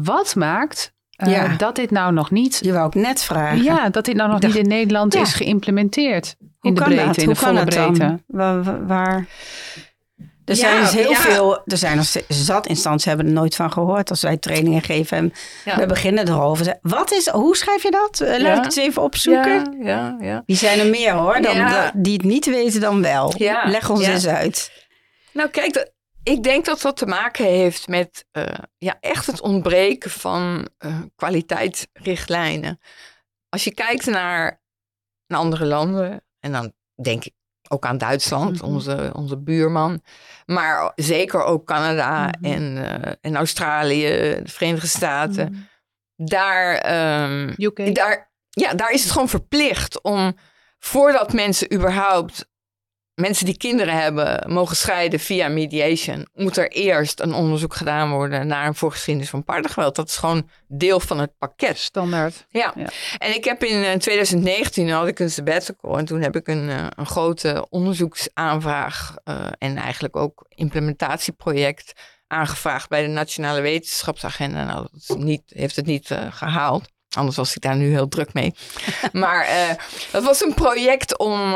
wat maakt ja. dat dit nou nog niet. Je wou ook net vragen. Ja, dat dit nou nog niet in Nederland is geïmplementeerd in de breedte, dat? in de volle breedte. Waar, waar, Er zijn dus heel veel, er zijn nog zat instanties hebben er nooit van gehoord als wij trainingen geven en we beginnen erover. Wat is, hoe schrijf je dat? Eh, laat ik het eens even opzoeken. Ja, ja, Die zijn er meer hoor, dan, die het niet weten dan wel. Leg ons eens uit. Nou kijk, ik denk dat dat te maken heeft met uh, ja, echt het ontbreken van uh, kwaliteitsrichtlijnen. Als je kijkt naar, naar andere landen, en dan denk ik ook aan Duitsland, mhm. onze, onze buurman. Maar zeker ook Canada mhm. en, uh, en Australië, de Verenigde Staten. Mhm. Daar, um, daar, ja, daar is het gewoon verplicht om voordat mensen überhaupt mensen die kinderen hebben mogen scheiden via mediation, moet er eerst een onderzoek gedaan worden naar een voorgeschiedenis van partnergeweld. Dat is gewoon deel van het pakket. Standaard. Ja. En ik heb in 2019 had ik een sabbatical en toen heb ik een, eh, een grote onderzoeksaanvraag uh, en eigenlijk ook implementatieproject aangevraagd bij de Nationale Wetenschapsagenda. Nou, dat niet, heeft het niet uh, gehaald. Anders was ik daar nu heel druk mee. maar dat was een project om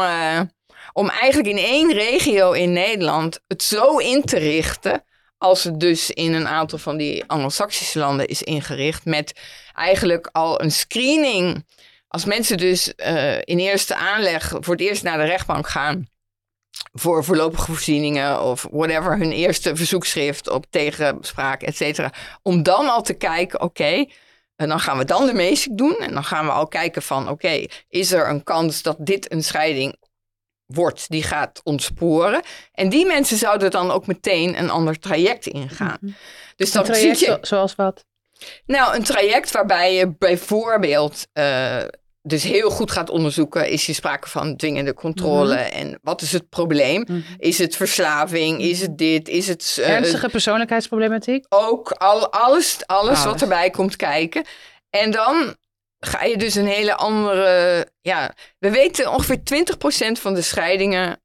om eigenlijk in één regio in Nederland het zo in te richten. Als het dus in een aantal van die Anglo-Saxische landen is ingericht. Met eigenlijk al een screening. Als mensen dus uh, in eerste aanleg voor het eerst naar de rechtbank gaan. Voor voorlopige voorzieningen of whatever. Hun eerste verzoekschrift op tegenspraak, et cetera. Om dan al te kijken, oké. en dan gaan we dan de meeste doen. En dan gaan we al kijken van, oké, is er een kans dat dit een scheiding wordt, die gaat ontsporen. En die mensen zouden dan ook meteen een ander traject ingaan. Mhm. Dus dan zie je, zoals wat? Nou, een traject waarbij je bijvoorbeeld uh, dus heel goed gaat onderzoeken, is je sprake van dwingende controle mhm. en wat is het probleem? Mhm. Is het verslaving? Is het dit? Is het... Uh, Ernstige persoonlijkheidsproblematiek? Ook, al, alles, alles, alles wat erbij komt kijken. En dan ga je dus een hele andere. Ja, we weten ongeveer 20% van de scheidingen.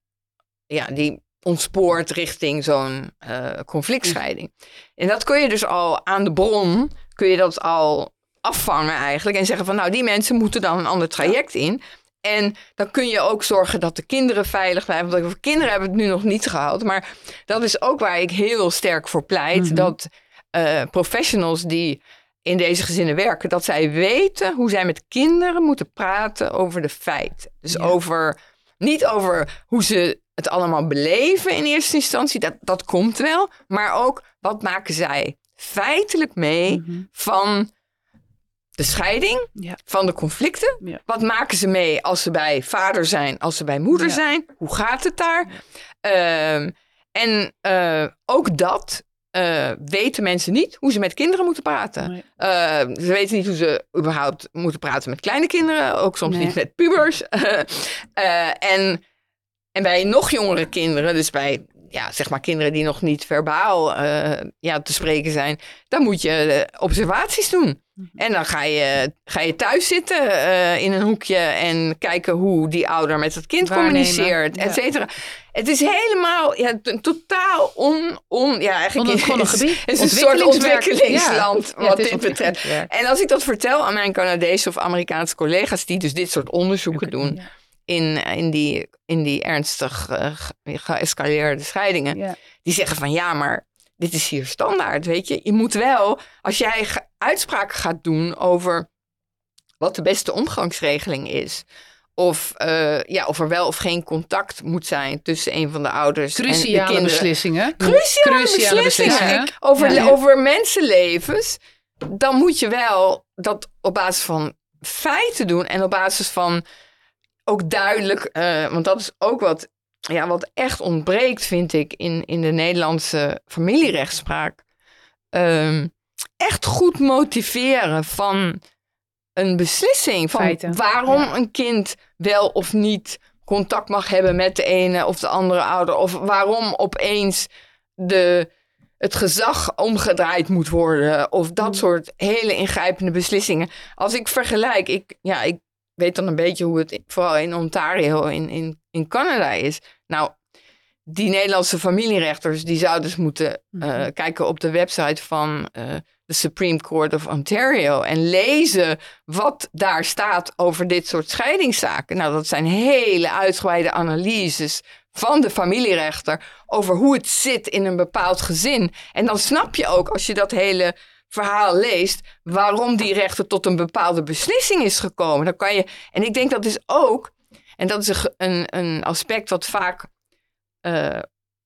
Ja, die ontspoort richting zo'n uh, conflictscheiding. En dat kun je dus al aan de bron. Kun je dat al afvangen eigenlijk. En zeggen van nou, die mensen moeten dan een ander traject in. En dan kun je ook zorgen dat de kinderen veilig blijven. Want voor kinderen hebben het nu nog niet gehaald. Maar dat is ook waar ik heel sterk voor pleit. Mhm. Dat uh, professionals die in deze gezinnen werken, dat zij weten hoe zij met kinderen moeten praten over de feiten. Dus over, niet over hoe ze het allemaal beleven in eerste instantie, dat, dat komt wel, maar ook wat maken zij feitelijk mee mhm. van de scheiding, Ja. van de conflicten. Ja. Wat maken ze mee als ze bij vader zijn, als ze bij moeder zijn? Hoe gaat het daar? Ehm, en eh, ook dat eh, weten mensen niet hoe ze met kinderen moeten praten. Nee. Eh, ze weten niet hoe ze überhaupt moeten praten met kleine kinderen, ook soms Nee. niet met pubers. Eh, en, en bij nog jongere kinderen, dus bij ja, zeg maar kinderen die nog niet verbaal ja, te spreken zijn, dan moet je observaties doen. Mhm. En dan ga je, ga je thuis zitten in een hoekje en kijken hoe die ouder met het kind Waarnemen, communiceert, et cetera. Het is helemaal ja, totaal on, on ja, eigenlijk is- gebied. Het is een soort ontwikkelingsland Ja. Wat dit betreft. En als ik dat vertel aan mijn Canadese of Amerikaanse collega's die dus dit soort onderzoeken doen in, in, die, in die ernstig eh, ge- geëscaleerde scheidingen, die zeggen van ja, maar dit is hier standaard, weet je. Je moet wel, als jij uitspraken gaat doen over wat de beste omgangsregeling is, of, eh, ja, of er wel of geen contact moet zijn tussen een van de ouders en de kinderen. beslissingen. Cruciale, Cruciale beslissingen, beslissingen. Over, Ja. over mensenlevens. Dan moet je wel dat op basis van feiten doen en op basis van ook duidelijk, eh, want dat is ook wat, ja, wat echt ontbreekt, vind ik, in, in de Nederlandse familierechtspraak. Ehm, echt goed motiveren van een beslissing. Van Feiten, waarom ja. een kind wel of niet contact mag hebben met de ene of de andere ouder. Of waarom opeens de, het gezag omgedraaid moet worden. Of dat Mm. soort hele ingrijpende beslissingen. Als ik vergelijk, ik, ja, ik weet dan een beetje hoe het vooral in Ontario in, in, in Canada is. Nou, die Nederlandse familierechters die zouden dus moeten eh, Mhm. kijken op de website van eh, Supreme Court of Ontario en lezen wat daar staat over dit soort scheidingszaken. Nou, dat zijn hele uitgebreide analyses van de familierechter over hoe het zit in een bepaald gezin. En dan snap je ook, als je dat hele verhaal leest, waarom die rechter tot een bepaalde beslissing is gekomen. Dan kan je, en ik denk dat is ook, en dat is een, een, aspect wat vaak eh,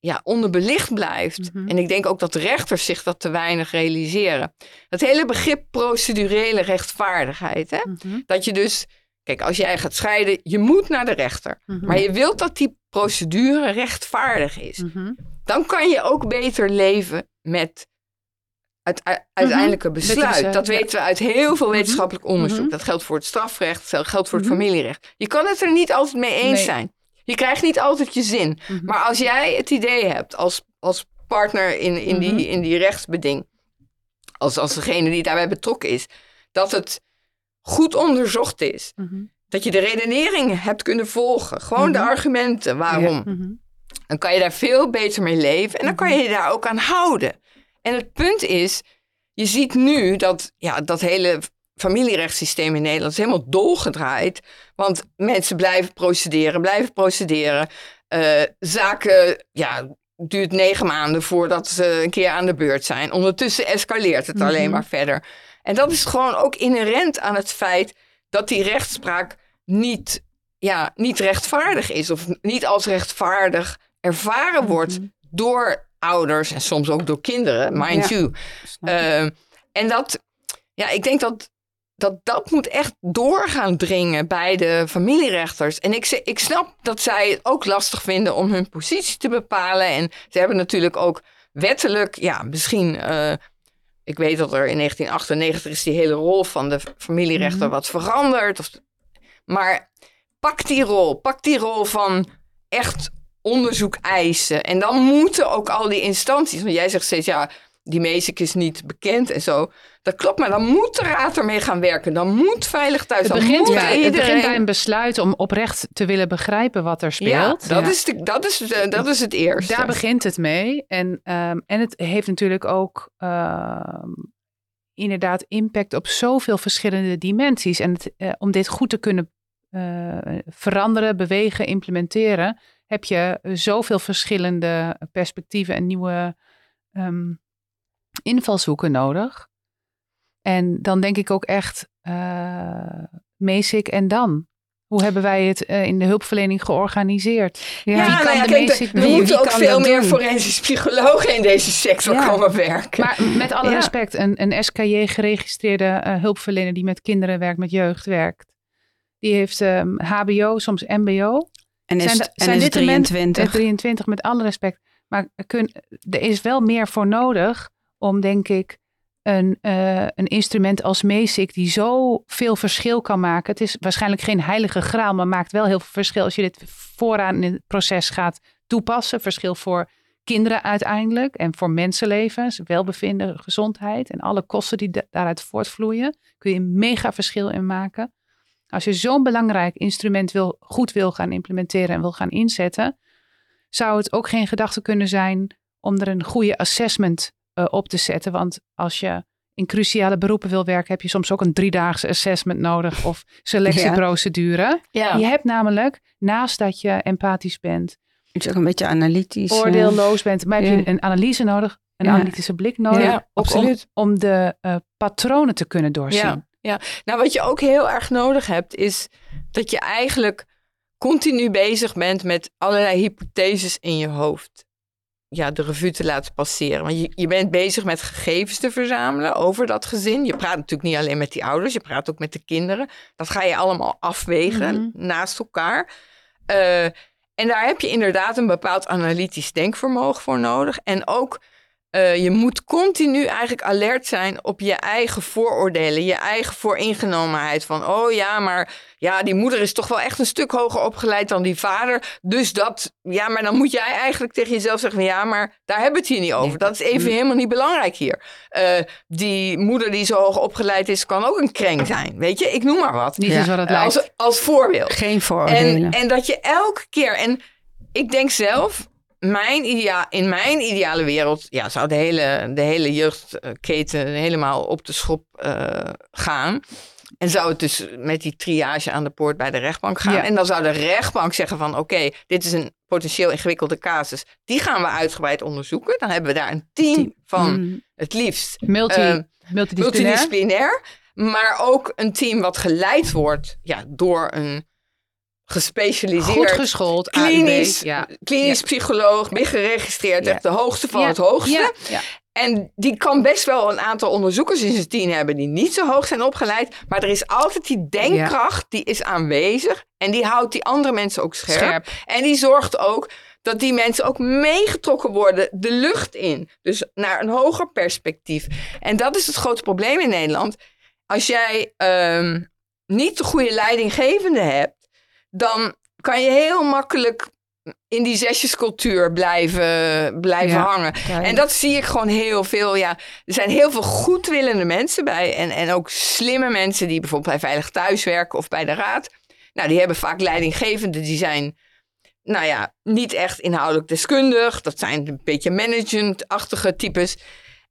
ja, onderbelicht blijft. Mhm. En ik denk ook dat de rechters zich dat te weinig realiseren. Dat hele begrip procedurele rechtvaardigheid. Hè? Mhm. Dat je dus, kijk, als jij gaat scheiden, je moet naar de rechter. Mhm. Maar je wilt dat die procedure rechtvaardig is. Dan kan je ook beter leven met het uiteindelijke besluit. dat weten we uit heel veel wetenschappelijk onderzoek. Dat geldt voor het strafrecht, dat geldt voor het familierecht. Je kan het er niet altijd mee eens Nee. zijn. Je krijgt niet altijd je zin. Mhm. Maar als jij het idee hebt als, als partner in, in, Mhm. die, in die rechtsbeding, als, als degene die daarbij betrokken is, dat het goed onderzocht is, Mhm. dat je de redenering hebt kunnen volgen, gewoon de Mhm. argumenten waarom, Mhm. dan kan je daar veel beter mee leven en dan kan je je daar ook aan houden. En het punt is, je ziet nu dat ja, dat hele familierechtssysteem in Nederland is helemaal dolgedraaid. Want mensen blijven procederen, blijven procederen. Eh, zaken, ja, duurt negen maanden voordat ze een keer aan de beurt zijn. Ondertussen escaleert het alleen Mhm. maar verder. En dat is gewoon ook inherent aan het feit dat die rechtspraak niet, ja, niet rechtvaardig is. Of niet als rechtvaardig ervaren wordt Mhm. door ouders en soms ook door kinderen, mind Ja. you. Snap ik. Eh, en dat, ja, ik denk dat, dat dat moet echt doorgaan dringen bij de familierechters. En ik, ik snap dat zij het ook lastig vinden om hun positie te bepalen. En ze hebben natuurlijk ook wettelijk, ja, misschien. eh, ik weet dat er in 1998 is die hele rol van de familierechter Mhm. wat veranderd. Of, maar pak die rol. Pak die rol van echt onderzoek eisen. En dan moeten ook al die instanties, want jij zegt steeds, ja, die Meesik is niet bekend en zo. Dat klopt, maar dan moet de raad ermee gaan werken. Dan moet Veilig Thuis, Het begint, bij, het iedereen... begint bij een besluit om oprecht te willen begrijpen wat er speelt. Ja, dat, Ja. Is de, dat, is de, dat is het eerste. Daar begint het mee. En, ehm, en het heeft natuurlijk ook ehm, inderdaad impact op zoveel verschillende dimensies. En het, eh, om dit goed te kunnen eh, veranderen, bewegen, implementeren, heb je zoveel verschillende perspectieven en nieuwe ehm, invalshoeken nodig. En dan denk ik ook echt uh, Meesik en dan. Hoe hebben wij het in de hulpverlening georganiseerd? Ja, nou ja, de we moeten ook veel meer forensisch psychologen in deze sector komen werken. Maar met alle respect, een, een SKJ geregistreerde hulpverlener die met kinderen werkt, met jeugd werkt, die heeft HBO, ehm, soms MBO. En is, zijn, zijn dit 23. 23, met alle respect. Maar kun, er is wel meer voor nodig om, denk ik, een, uh, een instrument als MESIC die zo veel verschil kan maken. Het is waarschijnlijk geen heilige graal, maar maakt wel heel veel verschil als je dit vooraan in het proces gaat toepassen. Verschil voor kinderen uiteindelijk en voor mensenlevens, welbevinden, gezondheid en alle kosten die daaruit voortvloeien. Kun je een mega verschil in maken. Als je zo'n belangrijk instrument wil, goed wil gaan implementeren en wil gaan inzetten, zou het ook geen gedachte kunnen zijn om er een goede assessment uh, op te zetten. Want als je in cruciale beroepen wil werken, heb je soms ook een driedaagse assessment nodig of selectieprocedure. Ja. Je hebt namelijk, naast dat je empathisch bent, is ook een beetje analytisch. Oordeelloos bent, maar heb je een analyse nodig, een analytische blik nodig. Om, om, de uh, patronen te kunnen doorzien. Ja, nou wat je ook heel erg nodig hebt, is dat je eigenlijk continu bezig bent met allerlei hypotheses in je hoofd. Ja, de revue te laten passeren. Want je, je bent bezig met gegevens te verzamelen over dat gezin. Je praat natuurlijk niet alleen met die ouders, je praat ook met de kinderen. Dat ga je allemaal afwegen mhm. naast elkaar. Uh, en daar heb je inderdaad een bepaald analytisch denkvermogen voor nodig. En ook uh, je moet continu eigenlijk alert zijn op je eigen vooroordelen, je eigen vooringenomenheid. Van, oh ja, maar ja, die moeder is toch wel echt een stuk hoger opgeleid dan die vader. Dus dat, ja, maar dan moet jij eigenlijk tegen jezelf zeggen: ja, maar daar hebben we het hier niet over. Dat is even helemaal niet belangrijk hier. Uh, die moeder die zo hoog opgeleid is, kan ook een kreng zijn. Weet je, ik noem maar wat. Niet ja. wat het lijkt. Als, als voorbeeld. Geen vooroordelen. En, en dat je elke keer, en ik denk zelf mijn idea, in mijn ideale wereld ja, zou de hele, de hele jeugdketen helemaal op de schop uh, gaan. En zou het dus met die triage aan de poort bij de rechtbank gaan. En dan zou de rechtbank zeggen van oké, dit is een potentieel ingewikkelde casus. Die gaan we uitgebreid onderzoeken. Dan hebben we daar een team, van mm. het liefst Multi, uh, multidisciplinair. multidisciplinair. Maar ook een team wat geleid wordt ja, door een gespecialiseerd. Goed geschoold. Klinisch, ja. klinisch psycholoog, ben geregistreerd, echt de hoogste van het hoogste. En die kan best wel een aantal onderzoekers in zijn team hebben die niet zo hoog zijn opgeleid. Maar er is altijd die denkkracht, die is aanwezig. En die houdt die andere mensen ook scherp. scherp. En die zorgt ook dat die mensen ook meegetrokken worden de lucht in. Dus naar een hoger perspectief. En dat is het grote probleem in Nederland. Als jij um, niet de goede leidinggevende hebt dan kan je heel makkelijk in die zesjescultuur blijven, blijven hangen. en dat zie ik gewoon heel veel. Ja, er zijn heel veel goedwillende mensen bij. En, en ook slimme mensen die bijvoorbeeld bij Veilig Thuis werken of bij de Raad. Nou, die hebben vaak leidinggevenden die zijn, nou ja, niet echt inhoudelijk deskundig. Dat zijn een beetje management-achtige types.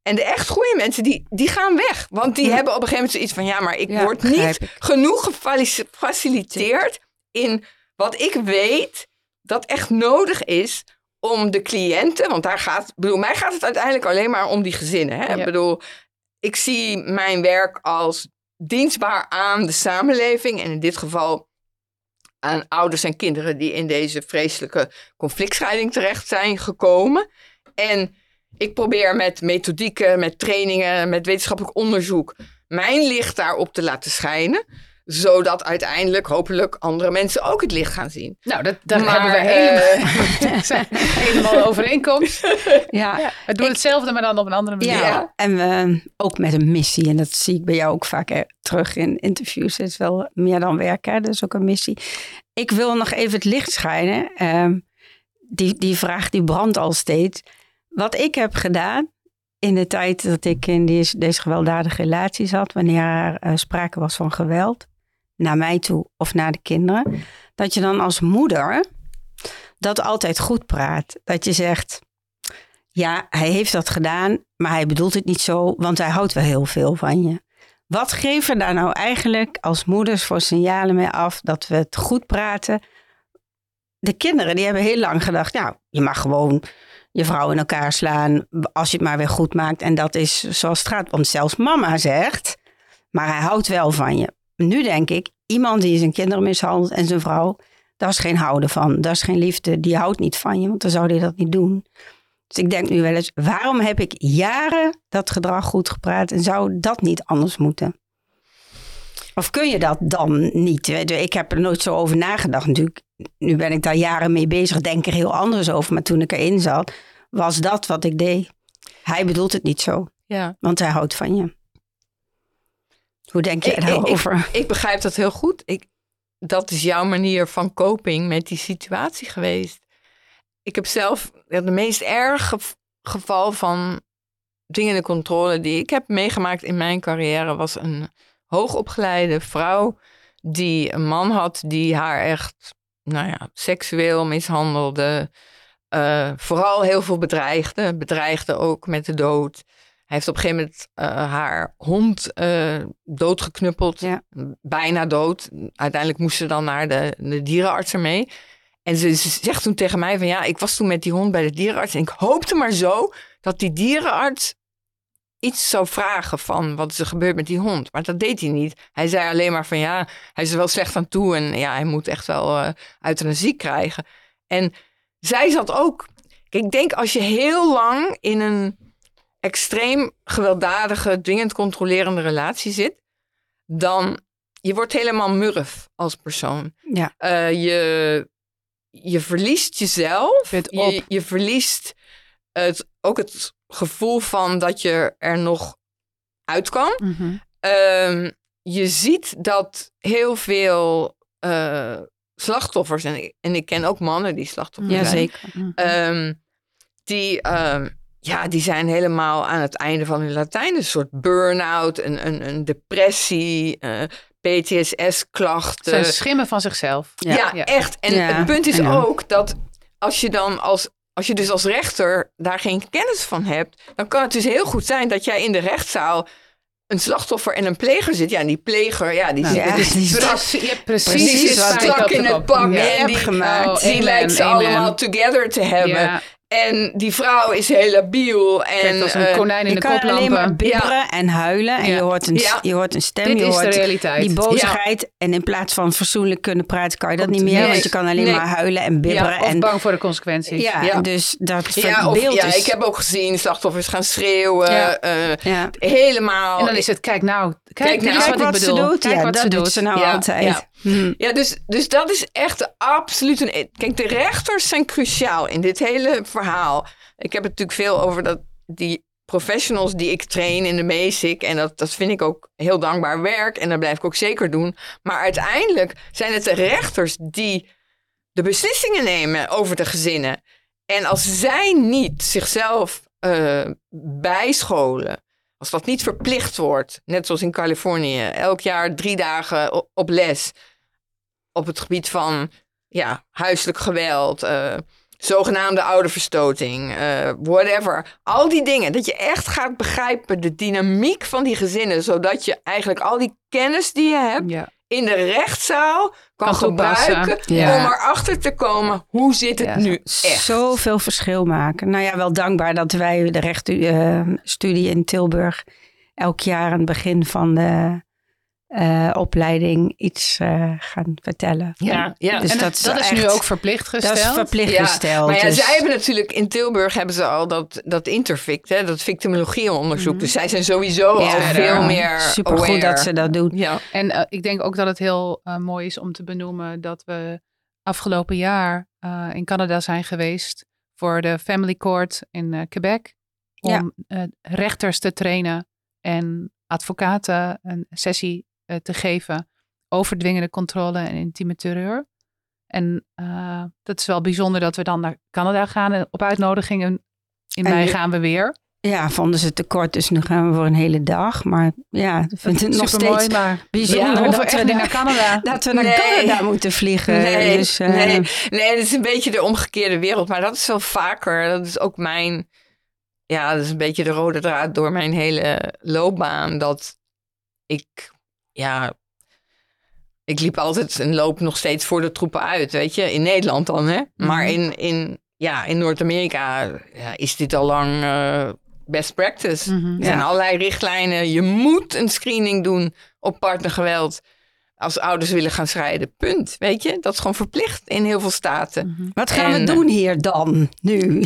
En de echt goede mensen, die, die gaan weg. Want die hebben op een gegeven moment zoiets van... ja, maar ik word niet genoeg gefaciliteerd in wat ik weet dat echt nodig is om de cliënten, want daar gaat, bedoel, mij gaat het uiteindelijk alleen maar om die gezinnen. Hè? Ik bedoel, ik zie mijn werk als dienstbaar aan de samenleving en in dit geval aan ouders en kinderen die in deze vreselijke conflictscheiding terecht zijn gekomen. En ik probeer met methodieken, met trainingen, met wetenschappelijk onderzoek mijn licht daarop te laten schijnen zodat uiteindelijk hopelijk andere mensen ook het licht gaan zien. Nou, dat, daar hebben we helemaal, uh, helemaal overeenkomst. Ja, ja. Het doen hetzelfde, maar dan op een andere manier. Ja, en we, ook met een missie. En dat zie ik bij jou ook vaak terug in interviews. Het is wel meer dan werken, hè? dat is ook een missie. Ik wil nog even het licht schijnen. Uh, die, die vraag die brandt al steeds. Wat ik heb gedaan in de tijd dat ik in deze, deze gewelddadige relatie zat, wanneer er uh, sprake was van geweld, naar mij toe of naar de kinderen, dat je dan als moeder dat altijd goed praat. Dat je zegt, ja, hij heeft dat gedaan, maar hij bedoelt het niet zo, want hij houdt wel heel veel van je. Wat geven daar nou eigenlijk als moeders voor signalen mee af dat we het goed praten? De kinderen die hebben heel lang gedacht, nou, je mag gewoon je vrouw in elkaar slaan als je het maar weer goed maakt. En dat is zoals het gaat. Want zelfs mama zegt, maar hij houdt wel van je nu denk ik, iemand die zijn kinderen mishandelt en zijn vrouw, daar is geen houden van. Daar is geen liefde. Die houdt niet van je, want dan zou hij dat niet doen. Dus ik denk nu wel eens, waarom heb ik jaren dat gedrag goed gepraat en zou dat niet anders moeten? Of kun je dat dan niet? Ik heb er nooit zo over nagedacht natuurlijk. Nu ben ik daar jaren mee bezig, denk er heel anders over. Maar toen ik erin zat, was dat wat ik deed. Hij bedoelt het niet zo, Ja. want hij houdt van je. Hoe denk jij Ik, ik, daarover? ik, ik begrijp dat heel goed. Ik, dat is jouw manier van coping met die situatie geweest. Ik heb zelf de meest erge geval van dwingende controle die ik heb meegemaakt in mijn carrière was een hoogopgeleide vrouw die een man had die haar echt, nou ja, seksueel mishandelde. eh, vooral heel veel bedreigde. Bedreigde ook met de dood. Hij heeft op een gegeven moment eh, haar hond eh, doodgeknuppeld. Ja. Bijna dood. Uiteindelijk moest ze dan naar de, de dierenarts ermee. En ze, ze zegt toen tegen mij van ja, ik was toen met die hond bij de dierenarts. En ik hoopte maar zo dat die dierenarts iets zou vragen van wat is er gebeurd met die hond. Maar dat deed hij niet. Hij zei alleen maar van ja, hij is er wel slecht aan toe. En ja, hij moet echt wel eh euthanasie krijgen. En zij zat ook... Kijk, ik denk als je heel lang in een extreem gewelddadige, dwingend controlerende relatie zit, dan je wordt helemaal murf als persoon. Ja. Eh, je, je verliest jezelf. Op. Je, je verliest het, ook het gevoel van dat je er nog uit kan. Mhm. Ehm, je ziet dat heel veel eh, slachtoffers, en ik, en ik ken ook mannen die slachtoffer zijn, Jazeker. Mhm. Ehm, die, ehm, ja, die zijn helemaal aan het einde van hun Latijn. Een soort burn-out, een, een, een depressie, eh, PTSS-klachten. Zijn schimmen van zichzelf. Ja, Ja. echt. En Ja, het punt is ja. ook dat als je dan als, als je dus als rechter daar geen kennis van hebt, dan kan het dus heel goed zijn dat jij in de rechtszaal een slachtoffer en een pleger zit. Ja, en die pleger, ja, die Nou, zit ja, dus die is strak, Precies, je hebt precies, strak in het pak Ja. en die, gemaakt. Oh, die lijkt ze allemaal together te hebben. En die vrouw is heel labiel. En, kijk, als een eh, konijn in Je de kan alleen maar bibberen en huilen. En Ja. je, hoort een, Ja. je hoort een stem, Dit je is de hoort realiteit. die boosheid. En in plaats van fatsoenlijk kunnen praten, kan je dat Komt niet meer. Want je kan alleen Nee. maar huilen en bibberen. Ja, Of en, bang voor de consequenties. ja, Ja. dus dat ja, of, beeld ja, is... ik heb ook gezien slachtoffers gaan schreeuwen. Ja. eh, ja. helemaal. En dan is het, kijk nou, kijk, nou. Kijk wat, wat ik ze bedoel. doet. Kijk ja, wat dat ze doet doet. ze nou altijd. Ja. Hm. Ja, dus, dus dat is echt de absolute... Kijk, de rechters zijn cruciaal in dit hele verhaal. Ik heb het natuurlijk veel over dat, die professionals die ik train in de basic. En dat, dat vind ik ook heel dankbaar werk. En dat blijf ik ook zeker doen. Maar uiteindelijk zijn het de rechters die de beslissingen nemen over de gezinnen. En als zij niet zichzelf eh, bijscholen... Als dat niet verplicht wordt, net zoals in Californië, elk jaar drie dagen op les op het gebied van ja, huiselijk geweld, eh, zogenaamde ouderverstoting, eh, whatever. Al die dingen, dat je echt gaat begrijpen de dynamiek van die gezinnen, zodat je eigenlijk al die kennis die je hebt Ja. in de rechtszaal kan, gebruiken Ja. om erachter te komen hoe zit het Ja. nu echt. Zoveel verschil maken. Nou ja, wel dankbaar dat wij de rechtenstudie in Tilburg elk jaar aan het begin van de eh, opleiding iets eh, gaan vertellen. Ja, ja. Dus en dat, dat, is nu ook verplicht gesteld. Dat is verplicht Ja, gesteld. Maar ja, dus- zij hebben natuurlijk in Tilburg hebben ze al dat, dat intervict, hè, dat victimologieonderzoek. Dus zij zijn sowieso Ja, al veel meer Supergoed aware. dat ze dat doen. Ja, En eh, ik denk ook dat het heel mooi is om te benoemen dat we afgelopen jaar eh, in Canada zijn geweest voor de Family Court in eh, Quebec. Om eh, rechters te trainen en advocaten een sessie eh, te geven over dwingende controle en intieme terreur. En eh, dat is wel bijzonder dat we dan naar Canada gaan en op uitnodiging. En in mei gaan we weer. Ja, vonden ze te kort, dus nu gaan we voor een hele dag. Maar ja, ik vind het nog steeds maar bijzonder ja, dat, we naar, naar Canada. dat we naar Nee. Canada moeten vliegen. nee, dus, eh, nee, nee, het is een beetje de omgekeerde wereld. Maar dat is wel vaker. Dat is ook mijn, ja, dat is een beetje de rode draad door mijn hele loopbaan. Dat ik, ja, ik liep altijd en loop nog steeds voor de troepen uit, weet je. In Nederland dan, hè. Maar Mhm. in, in, ja, in Noord-Amerika ja, is dit al lang eh, best practice. Mhm. Er zijn Ja. allerlei richtlijnen. Je moet een screening doen op partnergeweld. Als ouders willen gaan scheiden. Punt. Weet je, dat is gewoon verplicht in heel veel staten. Mhm. Wat gaan En, we doen hier dan, nu?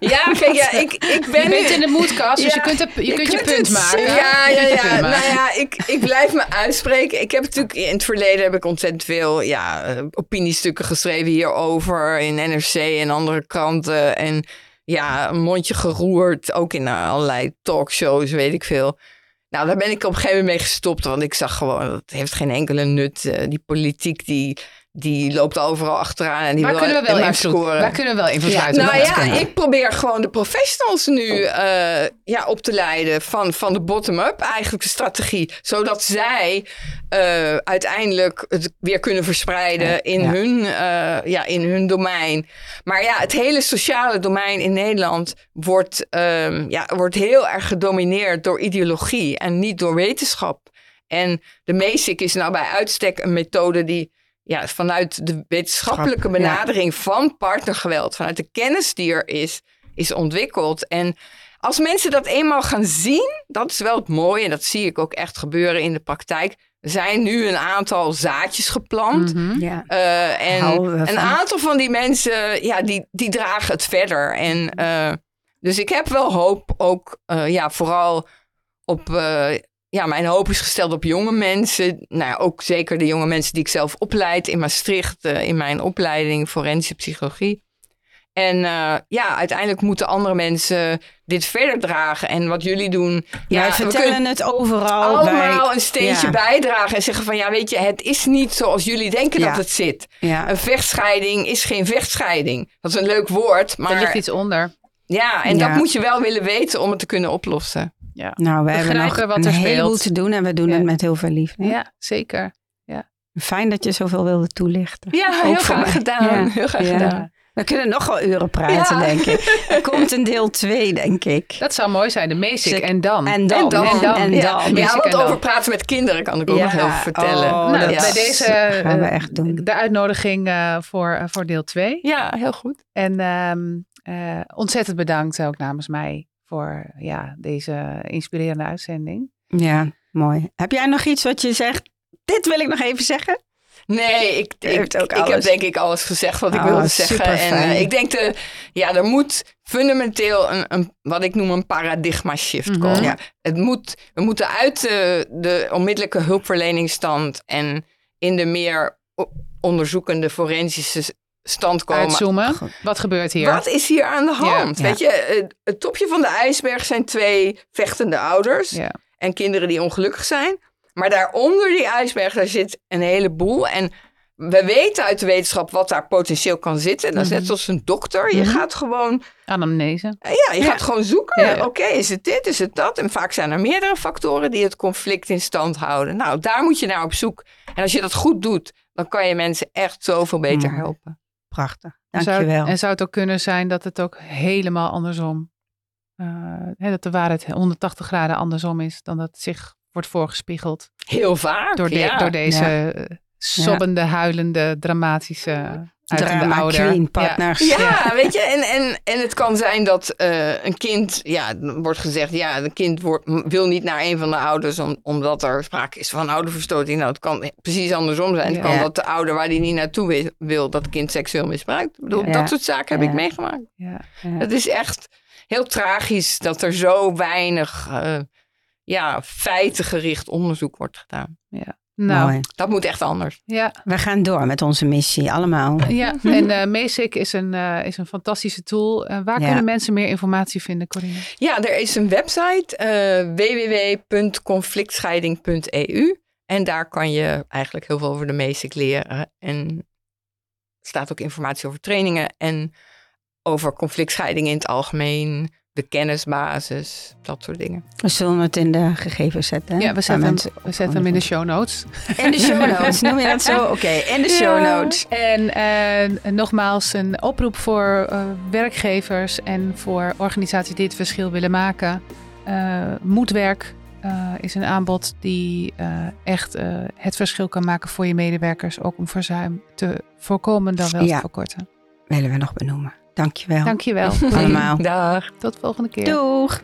Ja, kijk, ja, ik, ik ben Je bent nu- in de moedkast, dus je kunt, er- je kunt je punt het maken. Ja, Je ja, je ja. Nou ja, ik, ik blijf me uitspreken. Ik heb natuurlijk in het verleden heb ik ontzettend veel ja, eh, opiniestukken geschreven hierover in NRC en andere kranten. En ja, een mondje geroerd, ook in eh, allerlei talkshows, weet ik veel. Nou, daar ben ik op een gegeven moment mee gestopt, want ik zag gewoon, dat heeft geen enkele nut. Eh, die politiek, die, die loopt overal achteraan en die Waar wil kunnen we wel invloed, scoren. waar kunnen we wel invloed Ja, uit Nou ja, kunnen. ik probeer gewoon de professionals nu eh, ja, op te leiden van, van de bottom-up eigenlijk de strategie. Zodat zij eh, uiteindelijk het weer kunnen verspreiden in, ja. Hun, eh, ja, in hun domein. Maar ja, het hele sociale domein in Nederland wordt, ehm, ja, wordt heel erg gedomineerd door ideologie en niet door wetenschap. En de MESIC is nou bij uitstek een methode die ja, vanuit de wetenschappelijke ja. benadering van partnergeweld, vanuit de kennis die er is, is ontwikkeld. En als mensen dat eenmaal gaan zien, dat is wel het mooie, en dat zie ik ook echt gebeuren in de praktijk. Er zijn nu een aantal zaadjes geplant. Mhm. Ja. Eh, en een aantal van die mensen, ja, die, die dragen het verder. En eh, dus ik heb wel hoop, ook eh, ja, vooral op, eh, ja, mijn hoop is gesteld op jonge mensen. Nou ja, ook zeker de jonge mensen die ik zelf opleid in Maastricht, in mijn opleiding forensische psychologie. En eh, ja, uiteindelijk moeten andere mensen dit verder dragen. En wat jullie doen, ja, Wij vertellen kunnen het overal. allemaal bij- een steentje ja. bijdragen en zeggen van ja, weet je, het is niet zoals jullie denken Ja. dat het zit. Ja. Een vechtscheiding is geen vechtscheiding. Dat is een leuk woord, Er ligt maar iets onder. ja, en Ja. dat moet je wel willen weten om het te kunnen oplossen. Ja, Nou, we hebben nog wat een er heleboel te doen en we doen Ja. het met heel veel liefde. ja zeker. Fijn dat je zoveel wilde toelichten. Ja, heel graag gedaan. Ja. Heel graag Ja. gedaan. We kunnen nog wel uren praten, Ja. denk ik. Er komt een deel 2, denk ik. Dat zou mooi zijn, de Zeker. en dan. En dan. En dan. En dan. En dan. ja, want dan. over praten met kinderen kan ik ook nog heel veel vertellen. Oh, Nou, dat ja. bij deze gaan we eh, echt doen. de uitnodiging eh, voor, eh, voor deel 2. ja, heel goed. En ehm, eh, ontzettend bedankt ook namens mij voor ja, deze inspirerende uitzending. Ja, mooi. Heb jij nog iets wat je zegt? Dit wil ik nog even zeggen. Nee, ik, ik, heb denk ik alles gezegd wat ik Oh, wilde zeggen. En eh, ik denk, de, ja, er moet fundamenteel een, een, wat ik noem een paradigma shift Mhm. komen. Ja. Het moet, we moeten uit de, de onmiddellijke hulpverleningsstand en in de meer onderzoekende forensische stand komen. Uitzoomen. Wat gebeurt hier? Wat is hier aan de hand? Ja. Weet je, het topje van de ijsberg zijn twee vechtende ouders en kinderen die ongelukkig zijn. Maar daaronder die ijsberg, daar zit een heleboel. En we weten uit de wetenschap wat daar potentieel kan zitten. Dat is net Mhm. zoals een dokter. Je Mhm. gaat gewoon, Anamnese. ja, je Ja. gaat gewoon zoeken. Ja. Oké, is het dit, is het dat? En vaak zijn er meerdere factoren die het conflict in stand houden. Nou, daar moet je naar op zoek. En als je dat goed doet, dan kan je mensen echt zoveel beter Mhm. helpen. Prachtig. Zou- Dankjewel. en zou het ook kunnen zijn dat het ook helemaal andersom, eh, hè, dat de waarheid 180 graden andersom is dan dat zich wordt voorgespiegeld Heel vaak. door, de- ja. door deze Ja. eh, sobbende, huilende, dramatische, Drama ouder. queen Ja. partners. Ja, weet je, en, en, en het kan zijn dat eh, een kind, ja, wordt gezegd, ja, een kind wordt, wil niet naar een van de ouders om, omdat er sprake is van ouderverstoting. Nou, het kan precies andersom zijn. Het kan dat de ouder waar die niet naartoe wil, dat kind seksueel misbruikt. Ik bedoel, Ja. dat soort zaken heb Ja. ik meegemaakt. Ja. Ja. Het is echt heel tragisch dat er zo weinig, eh, ja, feitengericht onderzoek wordt gedaan. Nou, Mooi. Dat moet echt anders. ja, We gaan door met onze missie, allemaal. ja. en eh Masic is een, eh, is een fantastische tool. Eh, waar Ja. kunnen mensen meer informatie vinden, Corine? Ja, er is een website eh www.conflictscheiding.eu en daar kan je eigenlijk heel veel over de MESIC leren. En er staat ook informatie over trainingen en over conflictscheiding in het algemeen, de kennisbasis, dat soort dingen. We zullen het in de gegevens zetten. hè? Ja, we zetten, hem, mensen- we zetten hem in de show notes. In de show notes, noem je dat zo? Oké, in de show Ja. notes. En eh, nogmaals een oproep voor eh, werkgevers en voor organisaties die het verschil willen maken. Eh, moedwerk eh, is een aanbod die eh, echt eh, het verschil kan maken voor je medewerkers. Ook om verzuim te voorkomen dan wel Ja. te verkorten. Willen we nog benoemen. Dankjewel. Dankjewel. Allemaal. Dag. Tot de volgende keer. Doeg.